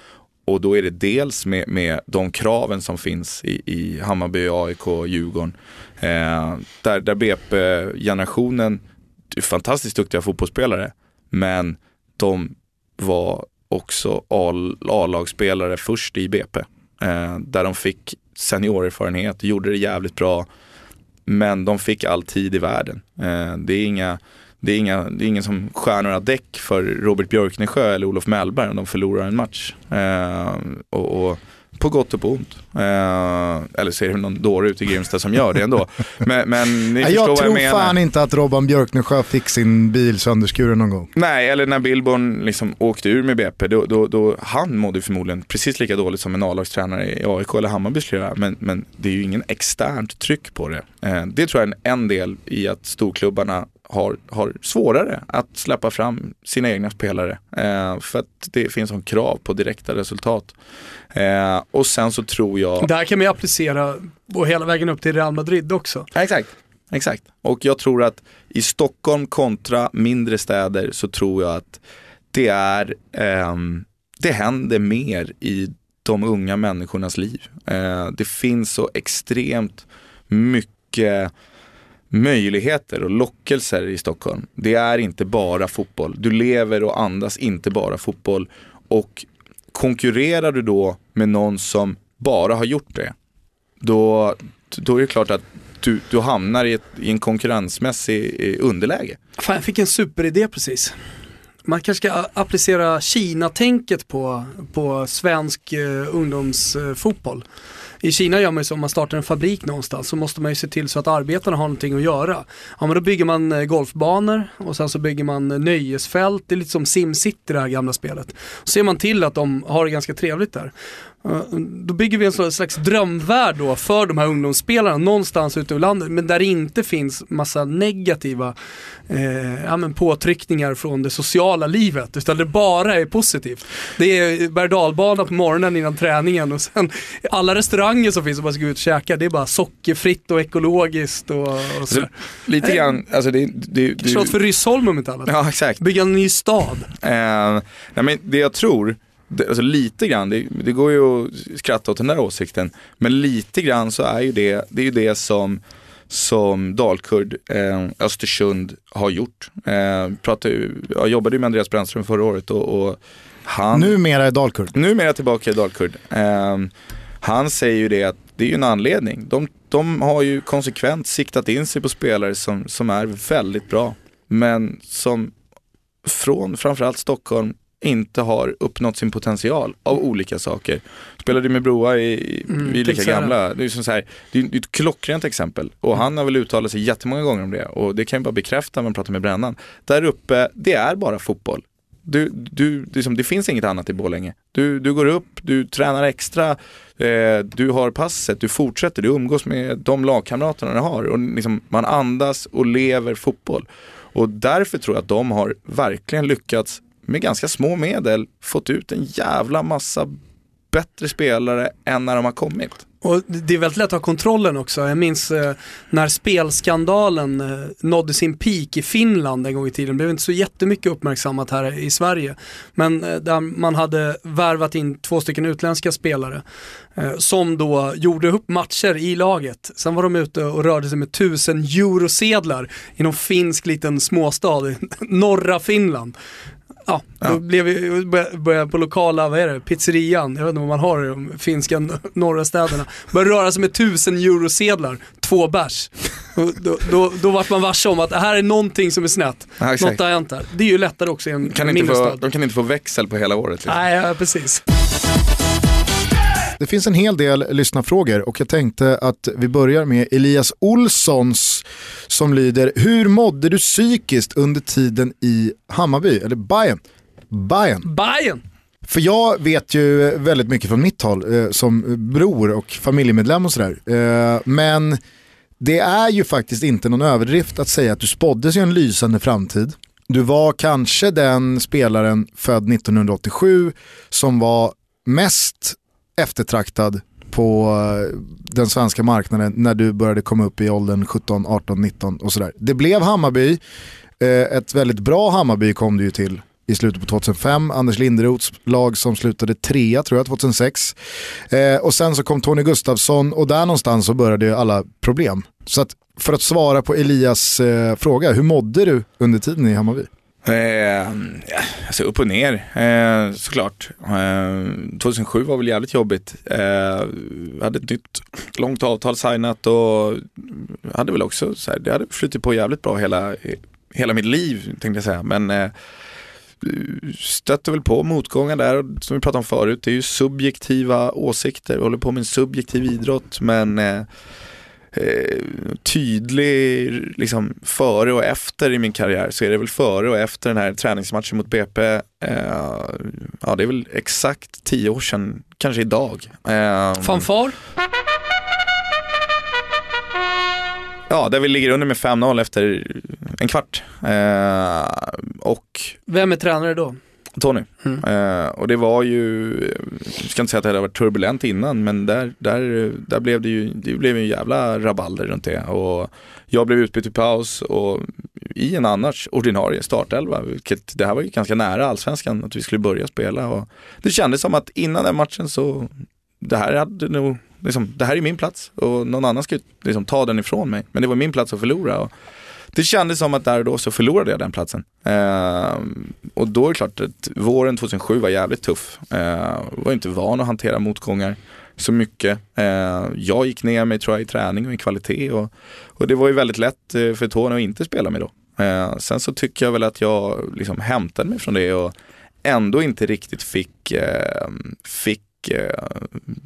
Och då är det dels med, med de kraven som finns i, i Hammarby, AIK, Djurgården. Eh, där, där BP-generationen, fantastiskt duktiga fotbollsspelare, men de var också A-lagsspelare först i BP. Eh, där de fick seniorerfarenhet, gjorde det jävligt bra. Men de fick all tid i världen. Eh, det, är inga, det, är inga, det är ingen som skär några däck för Robert Björknesjö eller Olof Mellberg om de förlorar en match. Eh, och, och på gott och på ont. Eh, eller så är det någon dåre ute i Grimsta som gör det ändå. Men, men ni jag förstår vad jag menar. Jag tror fan inte att Robban Björknesjö fick sin bil sönderskuren någon gång. Nej, eller när Billborn liksom åkte ur med BP, då, då, då han mådde förmodligen precis lika dåligt som en A-lagstränare i AIK eller Hammarby skulle göra. Men, men det är ju ingen externt tryck på det. Eh, det tror jag är en del i att storklubbarna har, har svårare att släppa fram sina egna spelare. Eh, för att det finns en krav på direkta resultat. Eh, och sen så tror jag... Där kan man ju applicera och hela vägen upp till Real Madrid också. exakt. Exakt. Och jag tror att i Stockholm kontra mindre städer så tror jag att det är, eh, det händer mer i de unga människornas liv. Eh, det finns så extremt mycket möjligheter och lockelser i Stockholm. Det är inte bara fotboll. Du lever och andas inte bara fotboll. Och konkurrerar du då med någon som bara har gjort det, då, då är det klart att du, du hamnar i, ett, i en konkurrensmässig eh, underläge. Fan, jag fick en superidé precis. Man kanske ska applicera Kina-tänket på, på svensk eh, ungdomsfotboll. I Kina gör man ju så om man startar en fabrik någonstans så måste man ju se till så att arbetarna har någonting att göra. Ja men då bygger man eh, golfbanor och sen så bygger man eh, nöjesfält, det är lite som SimCity det här gamla spelet. Så ser man till att de har det ganska trevligt där. Då bygger vi en slags drömvärld då för de här ungdomsspelarna någonstans ute i landet men där det inte finns massa negativa eh, ja, påtryckningar från det sociala livet utan det bara är positivt. Det är berg på morgonen innan träningen och sen alla restauranger som finns som man ska gå ut och käka det är bara sockerfritt och ekologiskt och, och så. Lite grann, alltså det, det, Kanske något för Ryssholm om inte annat. Ja exakt. Bygga en ny stad. Eh, nej, men det jag tror det, alltså lite grann, det, det, går ju att skratta åt den där åsikten, men lite grann så är ju det, det är ju det som som Dalkurd eh, Östersund har gjort. Eh, pratade, jag jobbade ju med Andreas Brännström förra året och, och han... Numera är Dalkurd. Numera tillbaka i Dalkurd. Eh, han säger ju det att det är ju en anledning. De, de har ju konsekvent siktat in sig på spelare som, som är väldigt bra. Men som från framförallt Stockholm inte har uppnått sin potential av olika saker. Spelade med Broa, i, Mm, vi är lika gamla. Det är, som så här, det är ett klockrent exempel. Och han har väl uttalat sig jättemånga gånger om det. Och det kan jag bara bekräfta när man pratar med Brännan. Där uppe, det är bara fotboll. Du, du, det, är som, det finns inget annat i Borlänge. Du, du går upp, du tränar extra, eh, du har passet, du fortsätter, du umgås med de lagkamraterna du har. Och liksom, man andas och lever fotboll. Och därför tror jag att de har verkligen lyckats med ganska små medel fått ut en jävla massa bättre spelare än när de har kommit. Och det är väldigt lätt att ha kontrollen också. Jag minns eh, när spelskandalen eh, nådde sin peak i Finland en gång i tiden. Det blev inte så jättemycket uppmärksammat här i Sverige. Men eh, där man hade värvat in två stycken utländska spelare eh, som då gjorde upp matcher i laget. Sen var de ute och rörde sig med tusen eurosedlar i någon finsk liten småstad i norra Finland. Ja, då Ja. blev vi, började på lokala, vad är det, pizzerian, jag vet inte vad man har i de finska norra städerna. Började röra sig med tusen eurosedlar, två bärs. Då, då, då vart man varse om att det här är någonting som är snett. Ja, exakt. Något har hänt här. Det är ju lättare också i en Kan mindre få, stad. de kan inte få växel på hela året. Liksom. Nej, ja, precis. Det finns en hel del lyssnarfrågor och jag tänkte att vi börjar med Elias Olssons som lyder Hur mådde du psykiskt under tiden i Hammarby, eller Bayern? Bayern. Bayern För jag vet ju väldigt mycket från mitt håll eh, som bror och familjemedlem och sådär. Eh, men det är ju faktiskt inte någon överdrift att säga att du spåddes ju en lysande framtid. Du var kanske den spelaren född 1987 som var mest eftertraktad på eh, den svenska marknaden när du började komma upp i åldern 17, 18, 19 och sådär. Det blev Hammarby, eh, ett väldigt bra Hammarby kom du ju till i slutet på 2005. Anders Linderoths lag som slutade trea tror jag 2006. Eh, och sen så kom Tony Gustafsson och där någonstans så började ju alla problem. Så att för att svara på Elias eh, fråga, hur mådde du under tiden i Hammarby? Eh, alltså upp och ner eh, såklart. Eh, 2007 var väl jävligt jobbigt. Eh, hade ett nytt långt avtal signat och hade väl också så här, det hade flutit på jävligt bra hela, hela mitt liv tänkte jag säga. Men eh, stötte väl på motgångar där som vi pratade om förut. Det är ju subjektiva åsikter. Vi håller på med en subjektiv idrott men eh, eh, tydlig liksom före och efter i min karriär så är det väl före och efter den här träningsmatchen mot BP. Eh, ja, det är väl exakt tio år sedan, kanske idag. Eh, Fanfar? Ja, där vi ligger under med 5-0 efter en kvart. Eh, och Vem är tränare då? Tony. Mm. Eh, och det var ju, jag ska inte säga att det hade varit turbulent innan, men där, där, där blev det ju, det blev en jävla rabalder runt det. Och jag blev utbytt i paus och i en annars ordinarie startelva, vilket det här var ju ganska nära allsvenskan att vi skulle börja spela. Och det kändes som att innan den matchen så, det här hade nog, liksom, det här är min plats och någon annan ska liksom ta den ifrån mig. Men det var min plats att förlora. Och, det kändes som att där och då så förlorade jag den platsen. Eh, och då är det klart att våren 2007 var jävligt tuff. Eh, var inte van att hantera motgångar så mycket. Eh, jag gick ner mig tror jag i träning och i kvalitet och, och det var ju väldigt lätt eh, för Tony att inte spela mig då. Eh, sen så tycker jag väl att jag liksom hämtade mig från det och ändå inte riktigt fick, eh, fick Eh,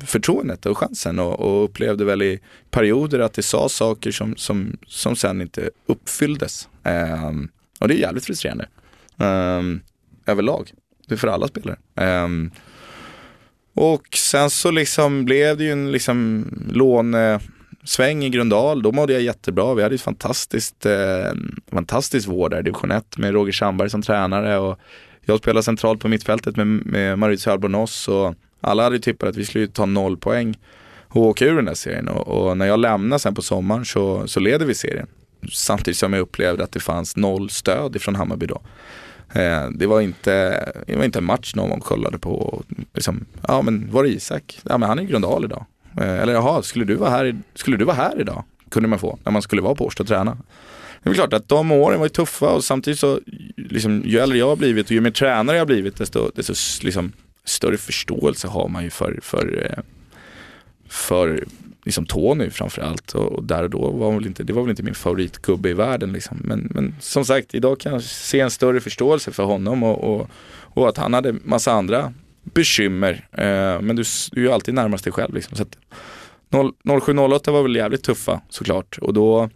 förtroendet och chansen och, och upplevde väl i perioder att det sa saker som, som, som sen inte uppfylldes. Um, och det är jävligt frustrerande. Um, överlag. Det är för alla spelare. Um, och sen så liksom blev det ju en liksom lånesväng i Grundal. Då mådde jag jättebra. Vi hade ett fantastiskt, eh, fantastiskt vård där i division 1 med Roger Sandberg som tränare. Och jag spelade centralt på mittfältet med, med Mauricio Albornoz och alla hade ju tippat att vi skulle ta noll poäng och åka ur den där serien. Och, och när jag lämnade sen på sommaren så, så leder vi serien. Samtidigt som jag upplevde att det fanns noll stöd ifrån Hammarby då. Eh, det, var inte, det var inte en match någon kollade på. och Liksom, ja men var det Isak? Ja men han är i Gröndal idag. Eh, eller jaha, skulle du, vara här, skulle du vara här idag? Kunde man få när man skulle vara på Årsta och träna. Det är klart att de åren var ju tuffa och samtidigt så, liksom, ju äldre jag har blivit och ju mer tränare jag har blivit desto, desto liksom, större förståelse har man ju för, för, eh, för liksom Tony framförallt. Och, och där och då var väl inte, det var väl inte min favoritgubbe i världen. Liksom. Men, men som sagt, idag kan jag se en större förståelse för honom och, och, och att han hade massa andra bekymmer. Eh, men du, du är ju alltid närmast dig själv. Liksom. Så att 0708 var väl jävligt tuffa såklart. Och då,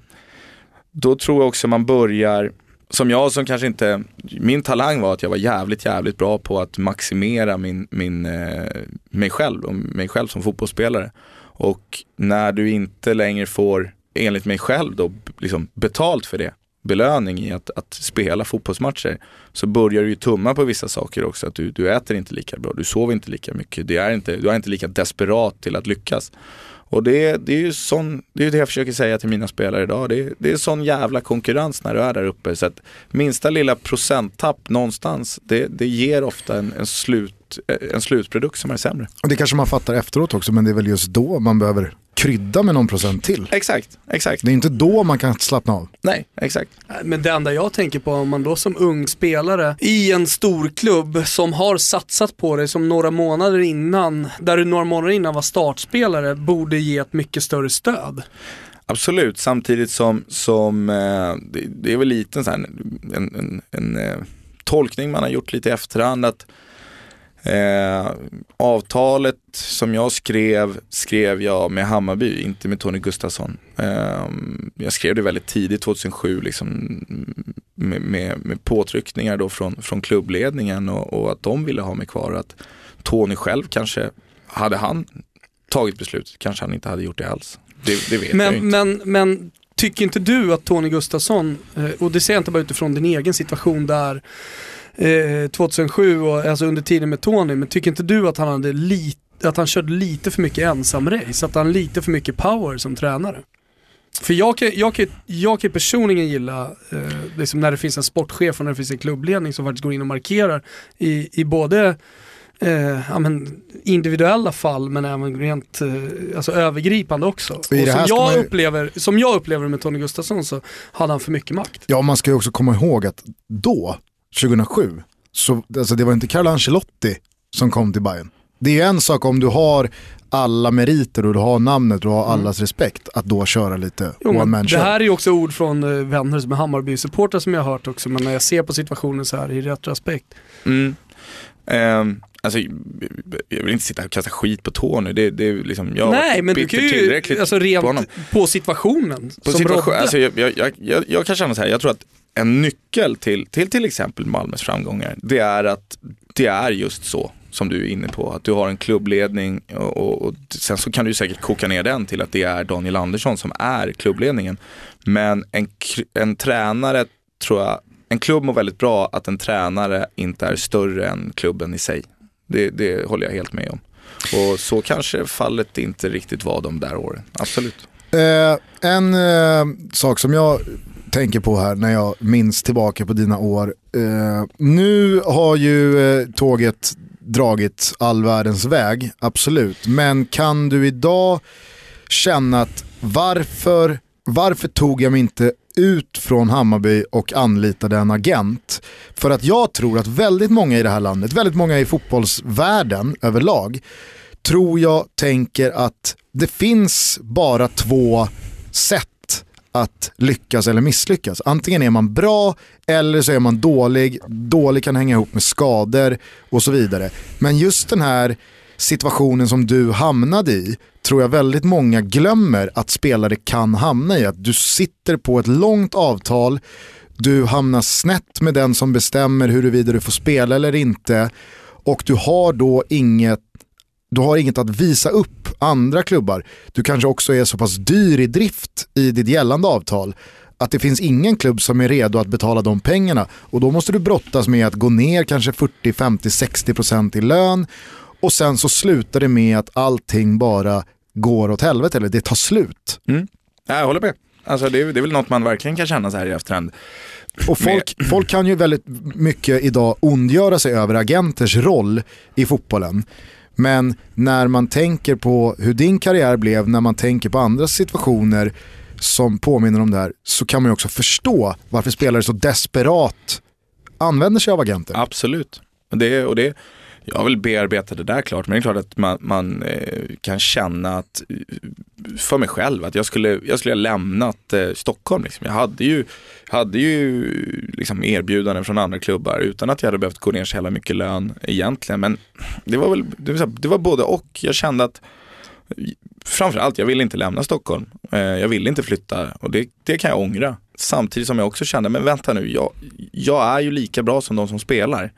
då tror jag också man börjar som jag som kanske inte, min talang var att jag var jävligt, jävligt bra på att maximera min, min, eh, mig själv och mig själv som fotbollsspelare. Och när du inte längre får, enligt mig själv då, liksom betalt för det, belöning i att, att spela fotbollsmatcher, så börjar du ju tumma på vissa saker också. Att du, du äter inte lika bra, du sover inte lika mycket, det är inte, du är inte lika desperat till att lyckas. Och det, det är ju sån, det, är det jag försöker säga till mina spelare idag. Det, det är sån jävla konkurrens när du är där uppe. Så att minsta lilla procenttapp någonstans, det, det ger ofta en, en, slut, en slutprodukt som är sämre. Och det kanske man fattar efteråt också, men det är väl just då man behöver krydda med någon procent till. Exakt, exakt. Det är inte då man kan slappna av. Nej, exakt. Men det enda jag tänker på om man då som ung spelare i en stor klubb som har satsat på dig som några månader innan, där du några månader innan var startspelare, borde ge ett mycket större stöd. Absolut, samtidigt som, som eh, det, det, är väl lite en, en, en, en eh, tolkning man har gjort lite i efterhand att Eh, avtalet som jag skrev, skrev jag med Hammarby, inte med Tony Gustafsson. Eh, jag skrev det väldigt tidigt, 2007, liksom, med, med, med påtryckningar då från, från klubbledningen och, och, att de ville ha mig kvar. Att Tony själv kanske, hade han tagit beslutet kanske han inte hade gjort det alls. Det, det vet men, jag inte. Men, men tycker inte du att Tony Gustafsson, eh, och det säger jag inte bara utifrån din egen situation där 2007, eh, och, alltså under tiden med Tony, men tycker inte du att han hade lite att han körde lite för mycket ensamrace, att han lite för mycket power som tränare. För jag kan, jag kan, jag kan personligen gilla eh, liksom när det finns en sportchef och när det finns en klubbledning som faktiskt går in och markerar i, i både eh, ja, men individuella fall men även rent eh, alltså övergripande också. Och som, jag man... upplever, som jag upplever med Tony Gustafsson så hade han för mycket makt. Ja, man ska ju också komma ihåg att då 2007, så, alltså det var inte Carlo Ancelotti som kom till Bayern. Det är en sak om du har alla meriter och du har namnet och du har mm. allas mm. respekt att då köra lite jo, one man show. Det här är ju också ord från uh, vänner som är Hammarby-supportrar som jag har hört också, men när jag ser på situationen så här i retroaspekt. Mm. Um, alltså, jag vill inte sitta och kasta skit på Tony. Det, det är liksom, jag Nej, men du kan ju, alltså rent på, på situationen på som situation, alltså, jag, jag, jag, jag, kan känna så här, jag tror att en nyckel till, till till exempel Malmös framgångar, det är att det är just så som du är inne på. Att du har en klubbledning och, och, och, sen så kan du säkert koka ner den till att det är Daniel Andersson som är klubbledningen. Men en, en tränare tror jag, en klubb mår väldigt bra att en tränare inte är större än klubben i sig. Det, det håller jag helt med om. Och så kanske fallet inte riktigt var de där åren, absolut. Eh, en eh, sak som jag tänker på här när jag minns tillbaka på dina år. Eh, nu har ju eh, tåget dragit all världens väg, absolut. Men kan du idag känna att varför, varför tog jag mig inte ut från Hammarby och anlitade en agent? För att jag tror att väldigt många i det här landet, väldigt många i fotbollsvärlden överlag, tror jag tänker att det finns bara två sätt att lyckas eller misslyckas. Antingen är man bra eller så är man dålig. Dålig kan hänga ihop med skador och så vidare. Men just den här situationen som du hamnade i tror jag väldigt många glömmer att spelare kan hamna i. Att du sitter på ett långt avtal, du hamnar snett med den som bestämmer huruvida du får spela eller inte och du har då inget du har inget att visa upp andra klubbar. Du kanske också är så pass dyr i drift i ditt gällande avtal att det finns ingen klubb som är redo att betala de pengarna. Och då måste du brottas med att gå ner kanske 40, 50, 60% i lön och sen så slutar det med att allting bara går åt helvete eller det tar slut. Mm. Jag håller med. Alltså det, är, det är väl något man verkligen kan känna så här i efterhand. Och folk, folk kan ju väldigt mycket idag ondgöra sig över agenters roll i fotbollen. Men när man tänker på hur din karriär blev, när man tänker på andra situationer som påminner om det här, så kan man ju också förstå varför spelare så desperat använder sig av agenter. Absolut. Det, och det, jag har väl bearbetat det där klart, men det är klart att man, man eh, kan känna att, eh, för mig själv, att jag skulle, jag skulle ha lämnat eh, Stockholm. Liksom. Jag hade ju, hade ju liksom erbjudanden från andra klubbar utan att jag hade behövt gå ner så jävla mycket lön egentligen. Men det var väl, det var, det var både och. Jag kände att framförallt, jag ville inte lämna Stockholm. Eh, jag ville inte flytta och det, det kan jag ångra. Samtidigt som jag också kände, men vänta nu, jag, jag är ju lika bra som de som spelar.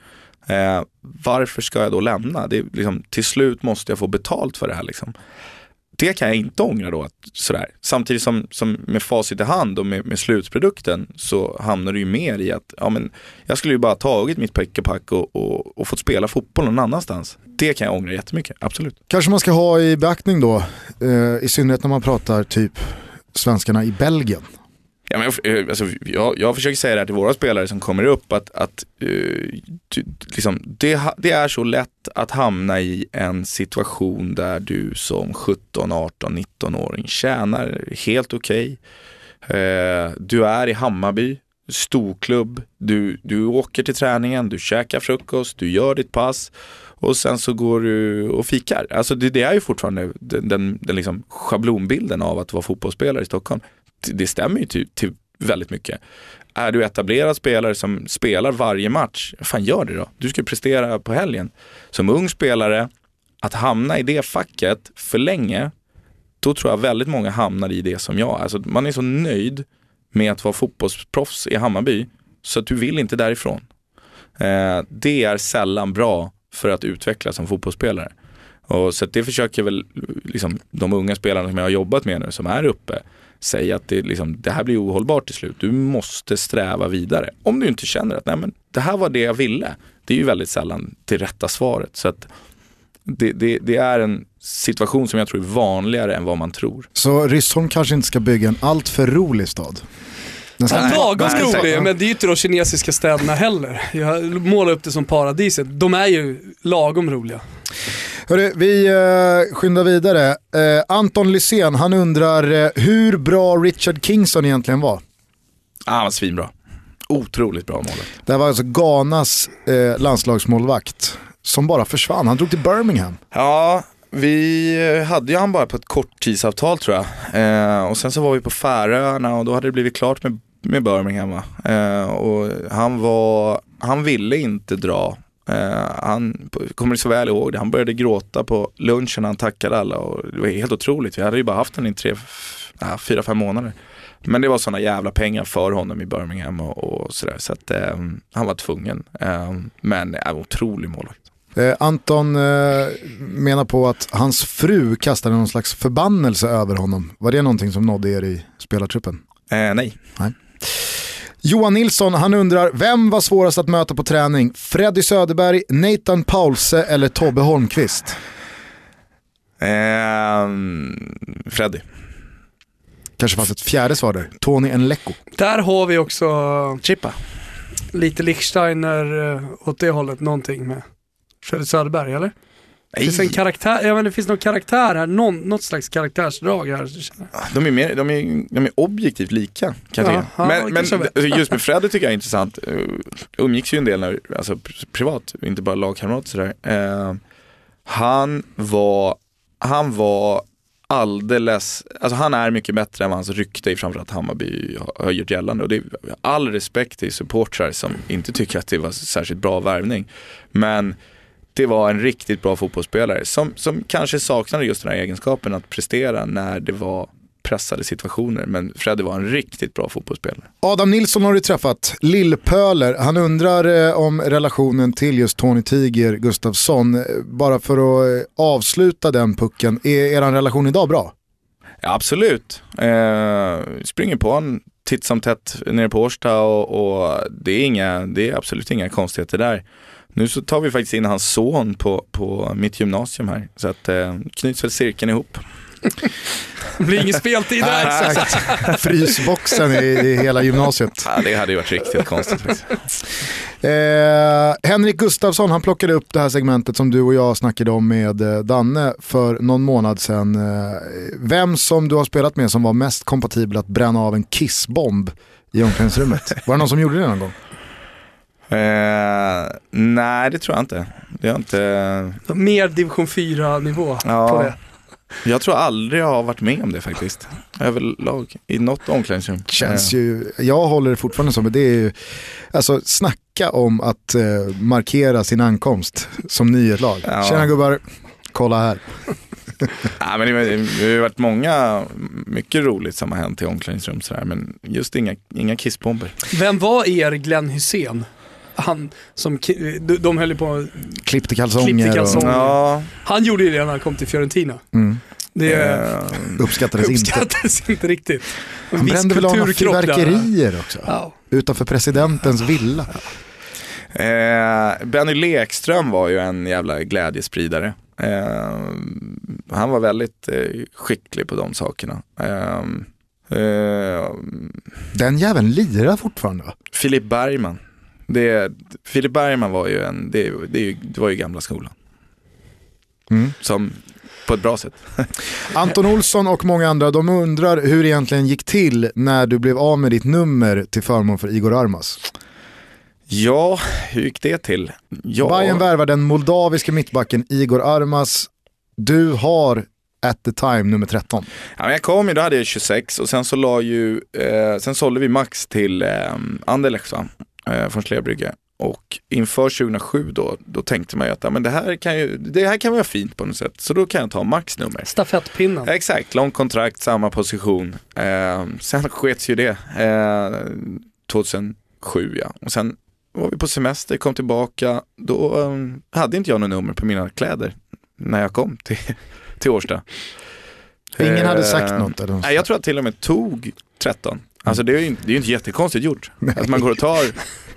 Eh, varför ska jag då lämna? Det är liksom, till slut måste jag få betalt för det här. Liksom. Det kan jag inte ångra då. Att, sådär. Samtidigt som, som med facit i hand och med, med slutprodukten så hamnar det ju mer i att ja, men jag skulle ju bara tagit mitt pick och pack och, och, och fått spela fotboll någon annanstans. Det kan jag ångra jättemycket, absolut. Kanske man ska ha i beaktning då, eh, i synnerhet när man pratar typ svenskarna i Belgien. Ja, men, eh, alltså, jag, jag försöker säga det här till våra spelare som kommer upp att, att uh, liksom, det, det, är så lätt att hamna i en situation där du som 17, 18, 19-åring tjänar helt okej. Okay. Uh, du är i Hammarby, storklubb, du, du åker till träningen, du käkar frukost, du gör ditt pass och sen så går du och fikar. Alltså det, det är ju fortfarande den, den, den liksom schablonbilden av att vara fotbollsspelare i Stockholm det stämmer ju till, till väldigt mycket. Är du etablerad spelare som spelar varje match, fan gör det då. Du ska prestera på helgen. Som ung spelare, att hamna i det facket för länge, då tror jag väldigt många hamnar i det som jag. Alltså man är så nöjd med att vara fotbollsproffs i Hammarby så att du vill inte därifrån. Eh, det är sällan bra för att utvecklas som fotbollsspelare. Och så det försöker väl liksom, de unga spelarna som jag har jobbat med nu som är uppe säga att det, liksom, det här blir ohållbart till slut. Du måste sträva vidare. Om du inte känner att Nej, men det här var det jag ville. Det är ju väldigt sällan det rätta svaret. Så att det, det, det är en situation som jag tror är vanligare än vad man tror. Så Ryssholm kanske inte ska bygga en alltför rolig stad? Lagom rolig, men det är ju inte de kinesiska städerna heller. Jag målar upp det som paradiset. De är ju lagom roliga. Hörru, vi uh, skyndar vidare. Uh, Anton Lysén, han undrar uh, hur bra Richard Kingston egentligen var. Ah, han var svinbra. Otroligt bra mål. Det här var alltså Ghanas uh, landslagsmålvakt som bara försvann. Han drog till Birmingham. Ja, vi hade ju han bara på ett korttidsavtal tror jag. Eh, och sen så var vi på Färöarna och då hade det blivit klart med, med Birmingham. Eh, och han, var, han ville inte dra Uh, han kommer så väl ihåg det. Han började gråta på lunchen han tackade alla och det var helt otroligt. Vi hade ju bara haft honom i tre, uh, fyra, fem månader. Men det var sådana jävla pengar för honom i Birmingham och, och sådär. Så att uh, han var tvungen. men uh, otrolig målvakt. Anton menar på att hans fru kastade någon slags förbannelse över honom. Var det någonting som nådde er i spelartruppen? nej. nej. Johan Nilsson, han undrar, vem var svårast att möta på träning? Freddy Söderberg, Nathan Paulse eller Tobbe Holmqvist? Eh, Freddy. Kanske fanns ett fjärde svar där, Tony Enlecco. Där har vi också Chippa. lite Lichsteiner eh, åt det hållet, någonting med Freddy Söderberg, eller? Det finns, en karaktär, ja, men det finns någon karaktär här, någon, något slags karaktärsdrag här. De är, mer, de är, de är objektivt lika kan jag ja, Men, men just med Freddy tycker jag är intressant. Uh, umgicks ju en del när, alltså, privat, inte bara lagkamrat sådär. Uh, han var, han var alldeles, alltså han är mycket bättre än vad hans rykte i framförallt Hammarby har gjort gällande. Och det är all respekt till supportrar som inte tycker att det var särskilt bra värvning. Men det var en riktigt bra fotbollsspelare som, som kanske saknade just den här egenskapen att prestera när det var pressade situationer. Men Freddy var en riktigt bra fotbollsspelare. Adam Nilsson har du träffat, Lillpöler. Han undrar eh, om relationen till just Tony Tiger Gustafsson. Eh, bara för att eh, avsluta den pucken, är er relation idag bra? Ja, absolut. Eh, springer på en titt som tätt nere på Årsta och, och det, är inga, det är absolut inga konstigheter där. Nu så tar vi faktiskt in hans son på, på mitt gymnasium här. Så att eh, knyts väl cirkeln ihop. Det blir ingen speltid där. Frysboxen i, i hela gymnasiet. Ja, det hade ju varit riktigt konstigt. Eh, Henrik Gustafsson han plockade upp det här segmentet som du och jag snackade om med eh, Danne för någon månad sedan. Eh, vem som du har spelat med som var mest kompatibel att bränna av en kissbomb i omklädningsrummet. Var det någon som gjorde det någon gång? Eh, nej, det tror jag inte. Det är inte. Mer division 4 nivå Ja. på det. Jag tror aldrig jag har varit med om det faktiskt. Överlag. I något omklädningsrum. Känns Eh, ju, jag håller det fortfarande som, det är ju, alltså snacka om att eh, markera sin ankomst som nyhetslag. Ja. Tjena gubbar, kolla här. Ja, men det, har- det har ju varit många, mycket roligt som har hänt i omklädningsrum sådär, men just inga, inga kissbomber. Vem var er Glenn Hussein? Han som, de, de höll ju på, Klippte kalsonger. Klippte kalsonger. Och, Ja, han gjorde ju det när han kom till Fiorentina. mm, Det eh, uppskattades inte. uppskattades inte riktigt. En Han viss brände väl av några fyrverkerier också. Ja. Utanför presidentens villa. eh, Benny Lekström var ju en jävla glädjespridare. Eh, han var väldigt eh, skicklig på de sakerna. Eh, eh, Den jäveln lirar fortfarande va? Filip Bergman. Det, Filip Bergman var ju en, det, det, det var ju gamla skolan. Mm. Som, på ett bra sätt. Anton Olsson och många andra, de undrar hur det egentligen gick till när du blev av med ditt nummer till förmån för Igor Armas. Ja, hur gick det till? Ja, Bayern värvar den moldaviska mittbacken Igor Armas. Du har at the time nummer 13. ja, jag kom ju, då hade jag 26 och sen så la ju, eh, sen sålde vi Max till eh, Anderlecht? Eh, från Slebrygge. Och inför 2007 då, då tänkte man ju att ja, men det, här kan ju, det här kan vara fint på något sätt. Så då kan jag ta Max nummer. Stafettpinnen. Exakt, långt kontrakt, samma position. Eh, sen skets ju det eh, 2007 ja. Och sen var vi på semester, kom tillbaka. Då eh, hade inte jag något nummer på mina kläder när jag kom till, till Årsta. Ingen hade Eh, sagt något eller något. Nej, jag tror att till och med tog 13. Alltså det är ju inte, det är inte jättekonstigt gjort. Att man går och tar.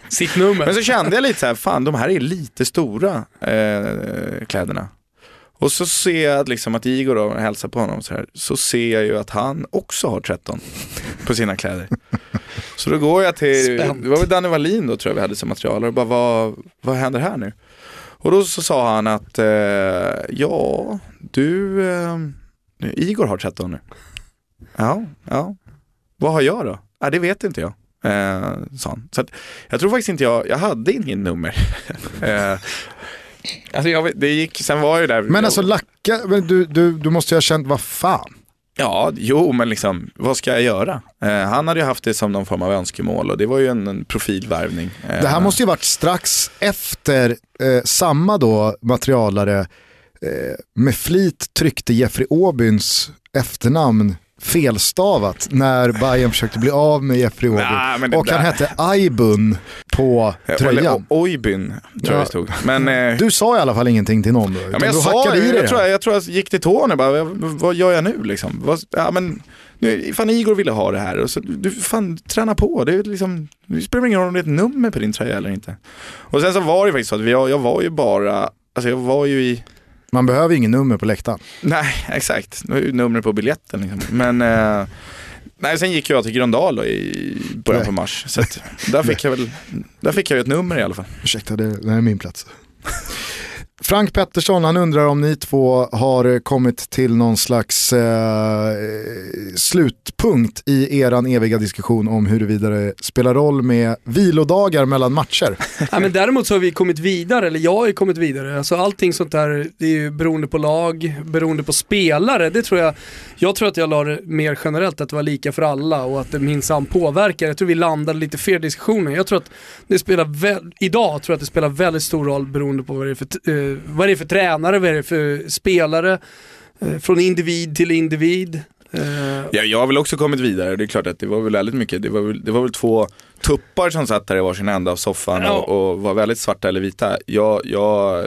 Sitt nummer. Men så kände jag lite så här, fan de här är lite stora eh, kläderna. Och så ser jag liksom att Igor då, hälsar på honom så här, så ser jag ju att han också har 13 på sina kläder. Så då går jag till, Spänt. det var väl Danny Wallin då tror jag vi hade som material och bara vad, vad händer här nu? Och då så sa han att eh, ja, du, eh, Igor har 13 nu. Ja, ja. Vad har jag då? Ja, det vet inte jag. Eh, han. Så att, jag tror faktiskt inte jag, jag hade ingen nummer. eh, alltså jag, det gick, sen var ju där. Men alltså lacka, du, du, du måste ju ha känt, vad fan. Ja, jo men liksom, vad ska jag göra? Eh, han hade ju haft det som någon form av önskemål och det var ju en, en profilvärvning. Eh, Det här måste ju varit strax efter eh, samma då materialare eh, med flit tryckte Jeffrey Åbyns efternamn felstavat när Bayern försökte bli av med Jeffrey Åby. Och han där- hette Aibun på Eller tröjan. O- Oybyn, tror jag Ja. det stod. Men, eh, Du sa i alla fall ingenting till någon då? Ja, men jag du sa i jag, det. tror jag, jag tror jag gick till tårna bara, vad, gör jag nu liksom? Vad, ja, men, nu, fan Igor ville ha det här och så, du fan träna på, det, är liksom, det spelar ingen roll om det är ett nummer på din tröja eller inte. Och sen så var det faktiskt så att jag, jag var ju bara, alltså jag var ju i, Man behöver ingen nummer på läktaren. nej exakt, det var ju numret på biljetten liksom. Men eh, Nej, sen gick jag till Gröndal då i början på mars. Så där fick jag väl, där fick jag ju ett nummer i alla fall. Ursäkta, det, det här är min plats. Frank Pettersson, han undrar om ni två har kommit till någon slags eh, slutpunkt i eran eviga diskussion om huruvida det spelar roll med vilodagar mellan matcher. Ja, men däremot så har vi kommit vidare, eller jag har ju kommit vidare. Alltså allting sånt där, det är ju beroende på lag, beroende på spelare. Det tror jag, jag tror att jag la det mer generellt, att det var lika för alla och att det minsann påverkar. Jag tror vi landade lite fel i diskussionen. Jag tror att det spelar, idag tror jag att det spelar väldigt stor roll beroende på vad det är för, eh, vad det är för tränare, vad det är för spelare. Eh, från individ till individ. Eh, Ja, jag har väl också kommit vidare. Det är klart att det var väl väldigt mycket. Det var väl, det var väl två tuppar som satt där i varsin ända av soffan Ja. och, och var väldigt svarta eller vita. Jag, jag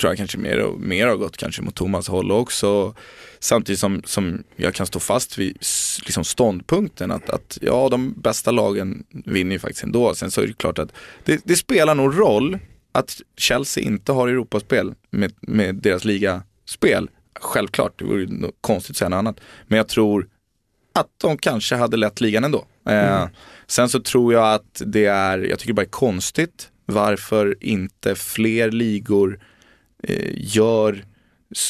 tror jag kanske mer, och, mer har gått kanske mot Thomas håll också. Samtidigt som, som jag kan stå fast vid liksom ståndpunkten att, att ja, de bästa lagen vinner ju faktiskt ändå. Sen så är det klart att det, det spelar nog roll att Chelsea inte har Europaspel med, med deras ligaspel. Självklart, det vore konstigt att säga något annat. Men jag tror att de kanske hade lett ligan ändå. Eh, sen så tror jag att det är, jag tycker det bara är konstigt varför inte fler ligor eh, gör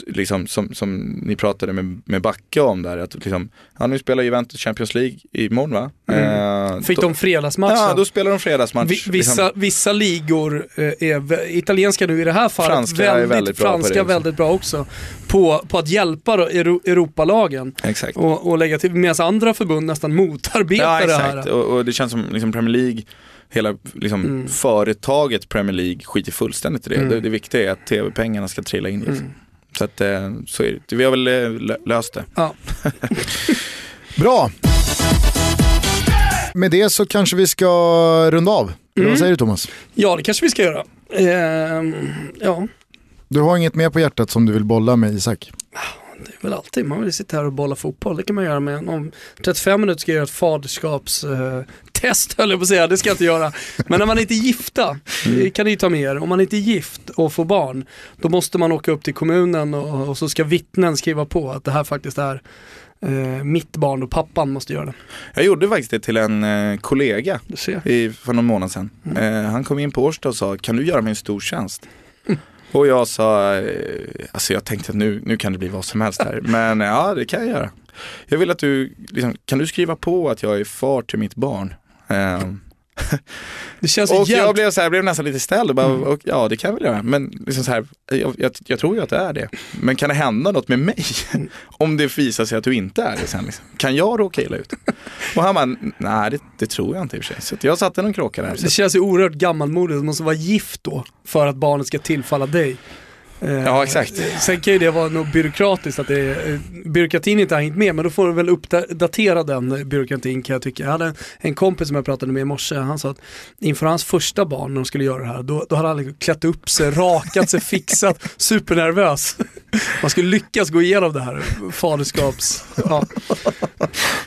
liksom, som, som ni pratade med, med Backe om där, att liksom, ja, nu spelar Juventus Champions League imorgon va? Eh, Fick då, de fredagsmatchen? Ja, då spelar de fredagsmatch. Vi, vissa, liksom. vissa ligor eh, är, italienska nu i det här fallet, Franska väldigt, väldigt bra franska det också. väldigt bra också. På, på att hjälpa då, Euro, Europalagen Exakt. och, och lägga till, medan andra förbund nästan motarbetar Ja, det här. Och, och det känns som liksom Premier League, hela liksom, Mm. företaget Premier League skiter fullständigt i det. Mm. det. Det viktiga är att tv-pengarna ska trilla in. Liksom. Mm. Så att, eh, så är det. Vi har väl eh, lö- löst det. Ja. Bra. Med det så kanske vi ska runda av. Mm. Vad säger du Thomas? ja, det kanske vi ska göra. Ehm, ja, Du har inget mer på hjärtat som du vill bolla med Isak? Det är väl alltid. Man vill sitta här och bolla fotboll. Det kan man göra med. Om 35 minuter ska jag göra ett faderskapstest höll jag på att säga. Det ska jag inte göra. Men när man inte är gifta, det kan ni ta med er. Om man inte är gift och får barn, då måste man åka upp till kommunen och, och så ska vittnen skriva på att det här faktiskt är eh, mitt barn och pappan måste göra det. Jag gjorde faktiskt det till en eh, kollega i, för någon månad sedan. Mm. Eh, han kom in på Årsta och sa, kan du göra mig en stor tjänst? Och jag sa, eh, alltså jag tänkte att nu, nu kan det bli vad som helst här. Men ja, det kan jag göra. Jag vill att du, liksom, kan du skriva på att jag är far till mitt barn? Eh, Det känns och jag jävligt... blev, så här, jag blev nästan lite ställd och bara, och, ja det kan jag väl göra. Men liksom så här, jag, jag, jag tror ju att det är det. Men kan det hända något med mig? Om det visar sig att du inte är det sen. Liksom. Kan jag råka illa ut? Och han bara, nej det, det tror jag inte i och för sig. Så jag satte någon kråka där. Det känns ju oerhört gammalmodigt, du måste vara gift då för att barnet ska tillfalla dig. Eh, Ja, exakt. Sen kan ju det vara något byråkratiskt, att det eh, byråkratin inte har hängt med, men då får du väl uppdatera den byråkratin kan jag tycka. Jag hade en, en kompis som jag pratade med i morse, han sa att inför hans första barn när de skulle göra det här, då, då hade han liksom klätt upp sig, rakat sig, fixat, supernervös. Man skulle lyckas gå igenom det här faderskaps... Ja.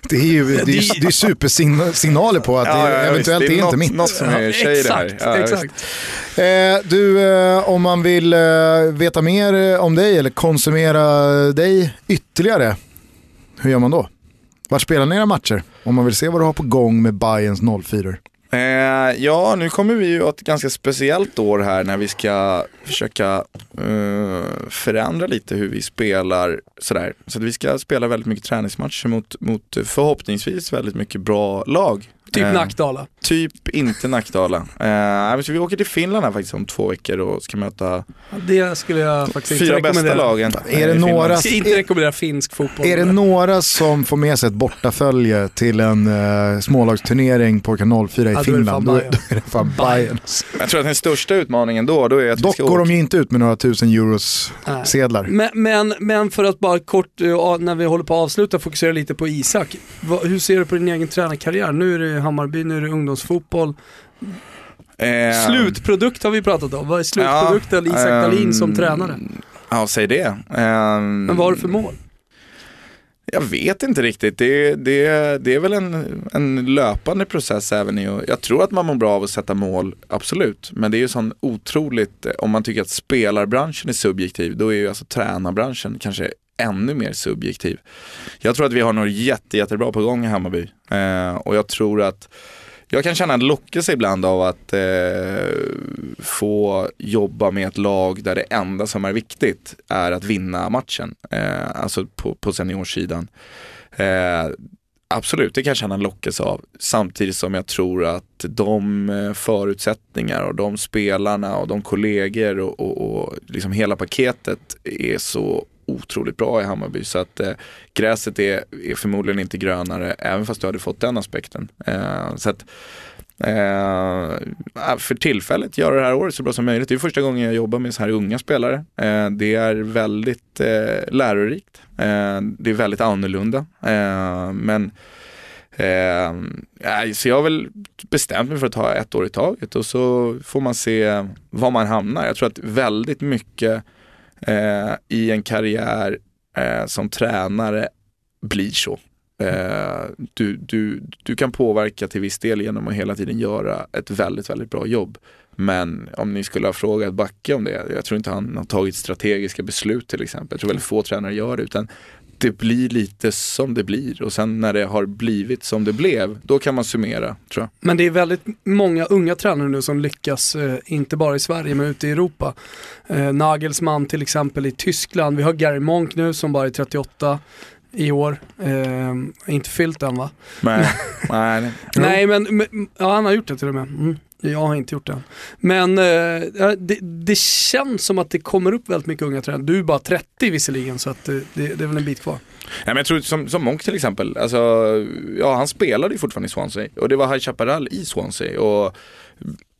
Det är ju det är, Det- är supersignaler på att det eventuellt visst. är, det inte något, mitt. Något som är tjej det här. exakt, Ja, exakt. Eh, du, eh, om man vill eh, veta mer om dig eller konsumera dig ytterligare, hur gör man då? Var spelar ni era matcher? Om man vill se vad du har på gång med Bayerns 04 Eh, ja, nu kommer vi ju ha ett ganska speciellt år här när vi ska försöka eh, förändra lite hur vi spelar. Sådär. Så att vi ska spela väldigt mycket träningsmatcher mot, mot eh, förhoppningsvis väldigt mycket bra lag. Typ Eh, Nackdala. Typ inte Nackdala. Eh, så vi åker till Finland här faktiskt om två veckor och ska möta Ja, Det skulle jag faktiskt fyra inte bästa lagen. Är eh, det några- Jag ska inte rekommendera finsk fotboll. Är det några som får med sig ett bortafölje till en uh, smålagsturnering på Kanal 4 i Ja, då är det fan Finland, då, är det fan Bayern. Jag tror att den största utmaningen då, då är att vi Dock ska går åka. de ju inte ut med några tusen euros Nej. sedlar. Men, men, men för att bara kort, eh, när vi håller på att avsluta, fokusera lite på Isak. Hur ser du på din egen tränarkarriär? Nu är det Hammarby, nu är det ungdomsfotboll. Eh, Slutprodukt har vi pratat om. Vad är slutprodukten Isak ehm, Dahlin som tränare? Ja, säg det. Ehm, Men vad har du för mål? Jag vet inte riktigt. Det, det, det är väl en, en löpande process även i Jag tror att man mår bra av att sätta mål, absolut. Men det är ju sån otroligt, om man tycker att spelarbranschen är subjektiv, då är ju alltså tränarbranschen kanske ännu mer subjektiv. Jag tror att vi har något jätte, jättebra på gång i Hammarby. Eh, och jag tror att jag kan känna en lockelse ibland av att eh, få jobba med ett lag där det enda som är viktigt är att vinna matchen. Eh, alltså på, på seniorsidan. Eh, absolut, det kan jag känna en lockelse av. Samtidigt som jag tror att de eh, förutsättningar och de spelarna och de kollegor och, och, och liksom hela paketet är så otroligt bra i Hammarby. Så att eh, gräset är, är förmodligen inte grönare även fast du hade fått den aspekten. Eh, så att Eh, för tillfället göra det här året så bra som möjligt. Det är första gången jag jobbar med så här unga spelare. Eh, det är väldigt eh, lärorikt. Eh, det är väldigt annorlunda. Eh, men eh, så jag har väl bestämt mig för att ta ett år i taget och så får man se var man hamnar. Jag tror att väldigt mycket eh, i en karriär eh, som tränare blir så. Eh, du, du, du kan påverka till viss del genom att hela tiden göra ett väldigt, väldigt bra jobb. Men om ni skulle ha frågat Backe om det, jag tror inte han har tagit strategiska beslut till exempel. Jag tror väldigt få tränare gör det. Utan det blir lite som det blir och sen när det har blivit som det blev, då kan man summera tror jag. Men det är väldigt många unga tränare nu som lyckas, eh, inte bara i Sverige men ute i Europa. Eh, Nagelsmann till exempel i Tyskland, vi har Gary Monk nu som bara är 38 i år. Eh, inte fyllt än va? Nej, nej, nej. Men, men, ja han har gjort det till och med. Mm. Jag har inte gjort det. Men eh, det, det, känns som att det kommer upp väldigt mycket unga tränare. Du är bara 30 visserligen så att det, det, det är väl en bit kvar. Ja, men jag tror som, som Monk till exempel, alltså, ja, han spelade ju fortfarande i Swansea och det var High Chaparral i Swansea. Och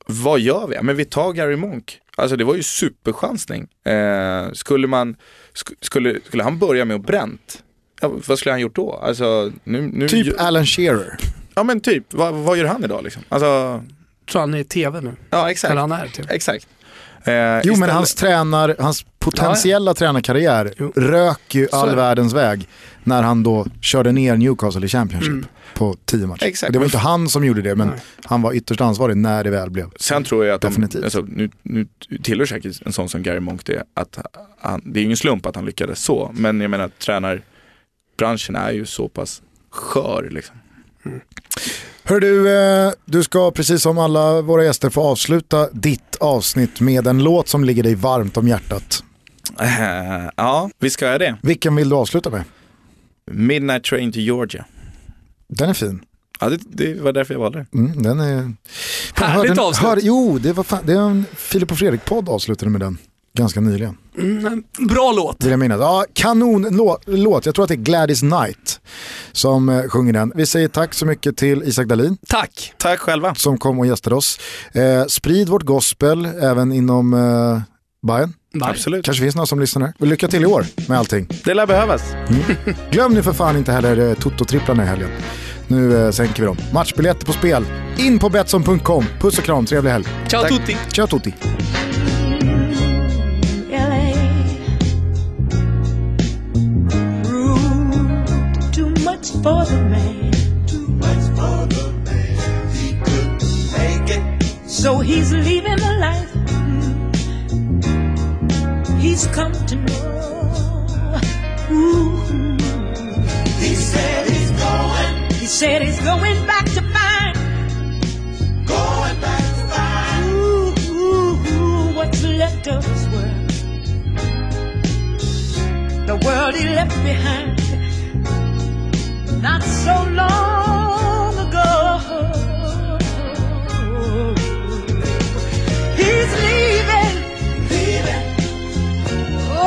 vad gör vi? Men vi tar Gary Monk. Alltså det var ju superchansning. Eh, skulle, man, sk skulle, skulle han börja med att bränt, ja, vad skulle han gjort då? Alltså, nu, nu typ Alan Shearer. Ja men typ, vad, vad gör han idag liksom? Alltså, tror han är i tv nu. Ja exakt. Eller han är tv. Exakt. Eh, jo istället... men hans, tränar, hans potentiella ja, ja. tränarkarriär jo. rök ju all världens väg när han då körde ner Newcastle i Championship. Mm. på tio matcher. Exakt. Det var inte han som gjorde det, men Nej. han var ytterst ansvarig när det väl blev. Sen tror jag att Definitivt. De, alltså, nu, nu tillhör säkert en sån som Gary Monk det, att han, det är ingen slump att han lyckades så, men jag menar tränarbranschen är ju så pass skör liksom. Mm. Hör du, eh, du ska precis som alla våra gäster få avsluta ditt avsnitt med en låt som ligger dig varmt om hjärtat. Uh, ja, vi ska göra det. Vilken vill du avsluta med? Midnight Train to Georgia. Den är fin. Ja, det, det var därför jag valde mm, den. Är... Härligt avslut. Hör, jo, det var fan, det är en Filip och Fredrik-podd avslutade med den ganska nyligen. Mm, bra låt. Vill jag minnas. Ja, kanon låt. Jag tror att det är Gladys Knight som eh, sjunger den. Vi säger tack så mycket till Isak Dalin. Tack. Tack själva. Som kom och gästade oss. Eh, sprid vårt gospel även inom eh, Bayern. Absolut. Kanske finns någon som lyssnar. Lycka till i år med allting. Det lär behövas. Mm. Glöm nu för fan inte heller eh, Toto-tripplarna i helgen. Nu eh, sänker vi dem. Matchbiljetter på spel. In på Betsson.com. Puss och kram, trevlig helg. Ciao Tack. tutti. Ciao tutti. For the man. Too much for the man. He couldn't make it. So he's leaving the life he's come to know. Ooh. He said he's going. He said he's going back to find. Going back to find. Ooh, ooh, ooh, what's left of his world. The world he left behind not so long ago. He's leaving, leaving.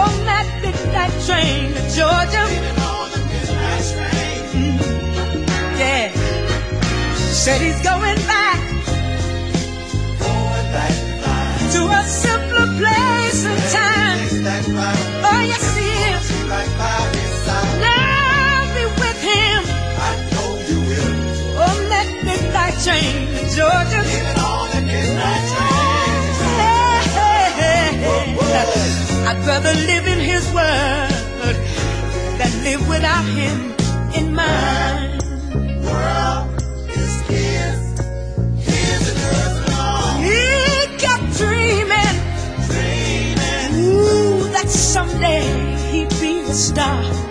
On that midnight train to Georgia. Train. Mm, yeah, said he's going back, going back. To a simpler place Georgia. On the midnight train. I'd rather live in his world than live without him in mine. World is his, his alone. He kept dreaming, dreaming. Ooh, that someday he'd be star.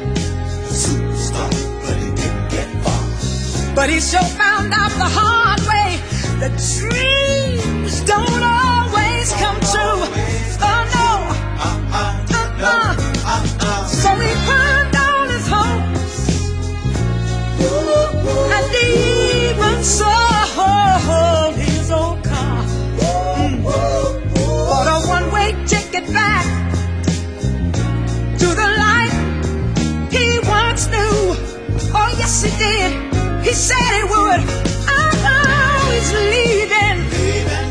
But he sure found out the hard way. the dreams don't always come true. Oh no. Uh-uh. So he burned all his hopes and even sold his old car. Mm. Bought a one-way ticket back to the life he once knew. Oh yes, he did. He said he would. I'm he's leaving. leaving.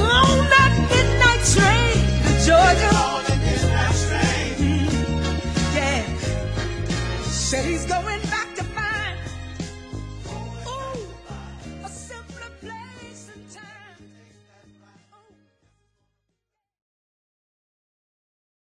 On that midnight train to Georgia. Train. Mm -hmm. Yeah. Said he's going.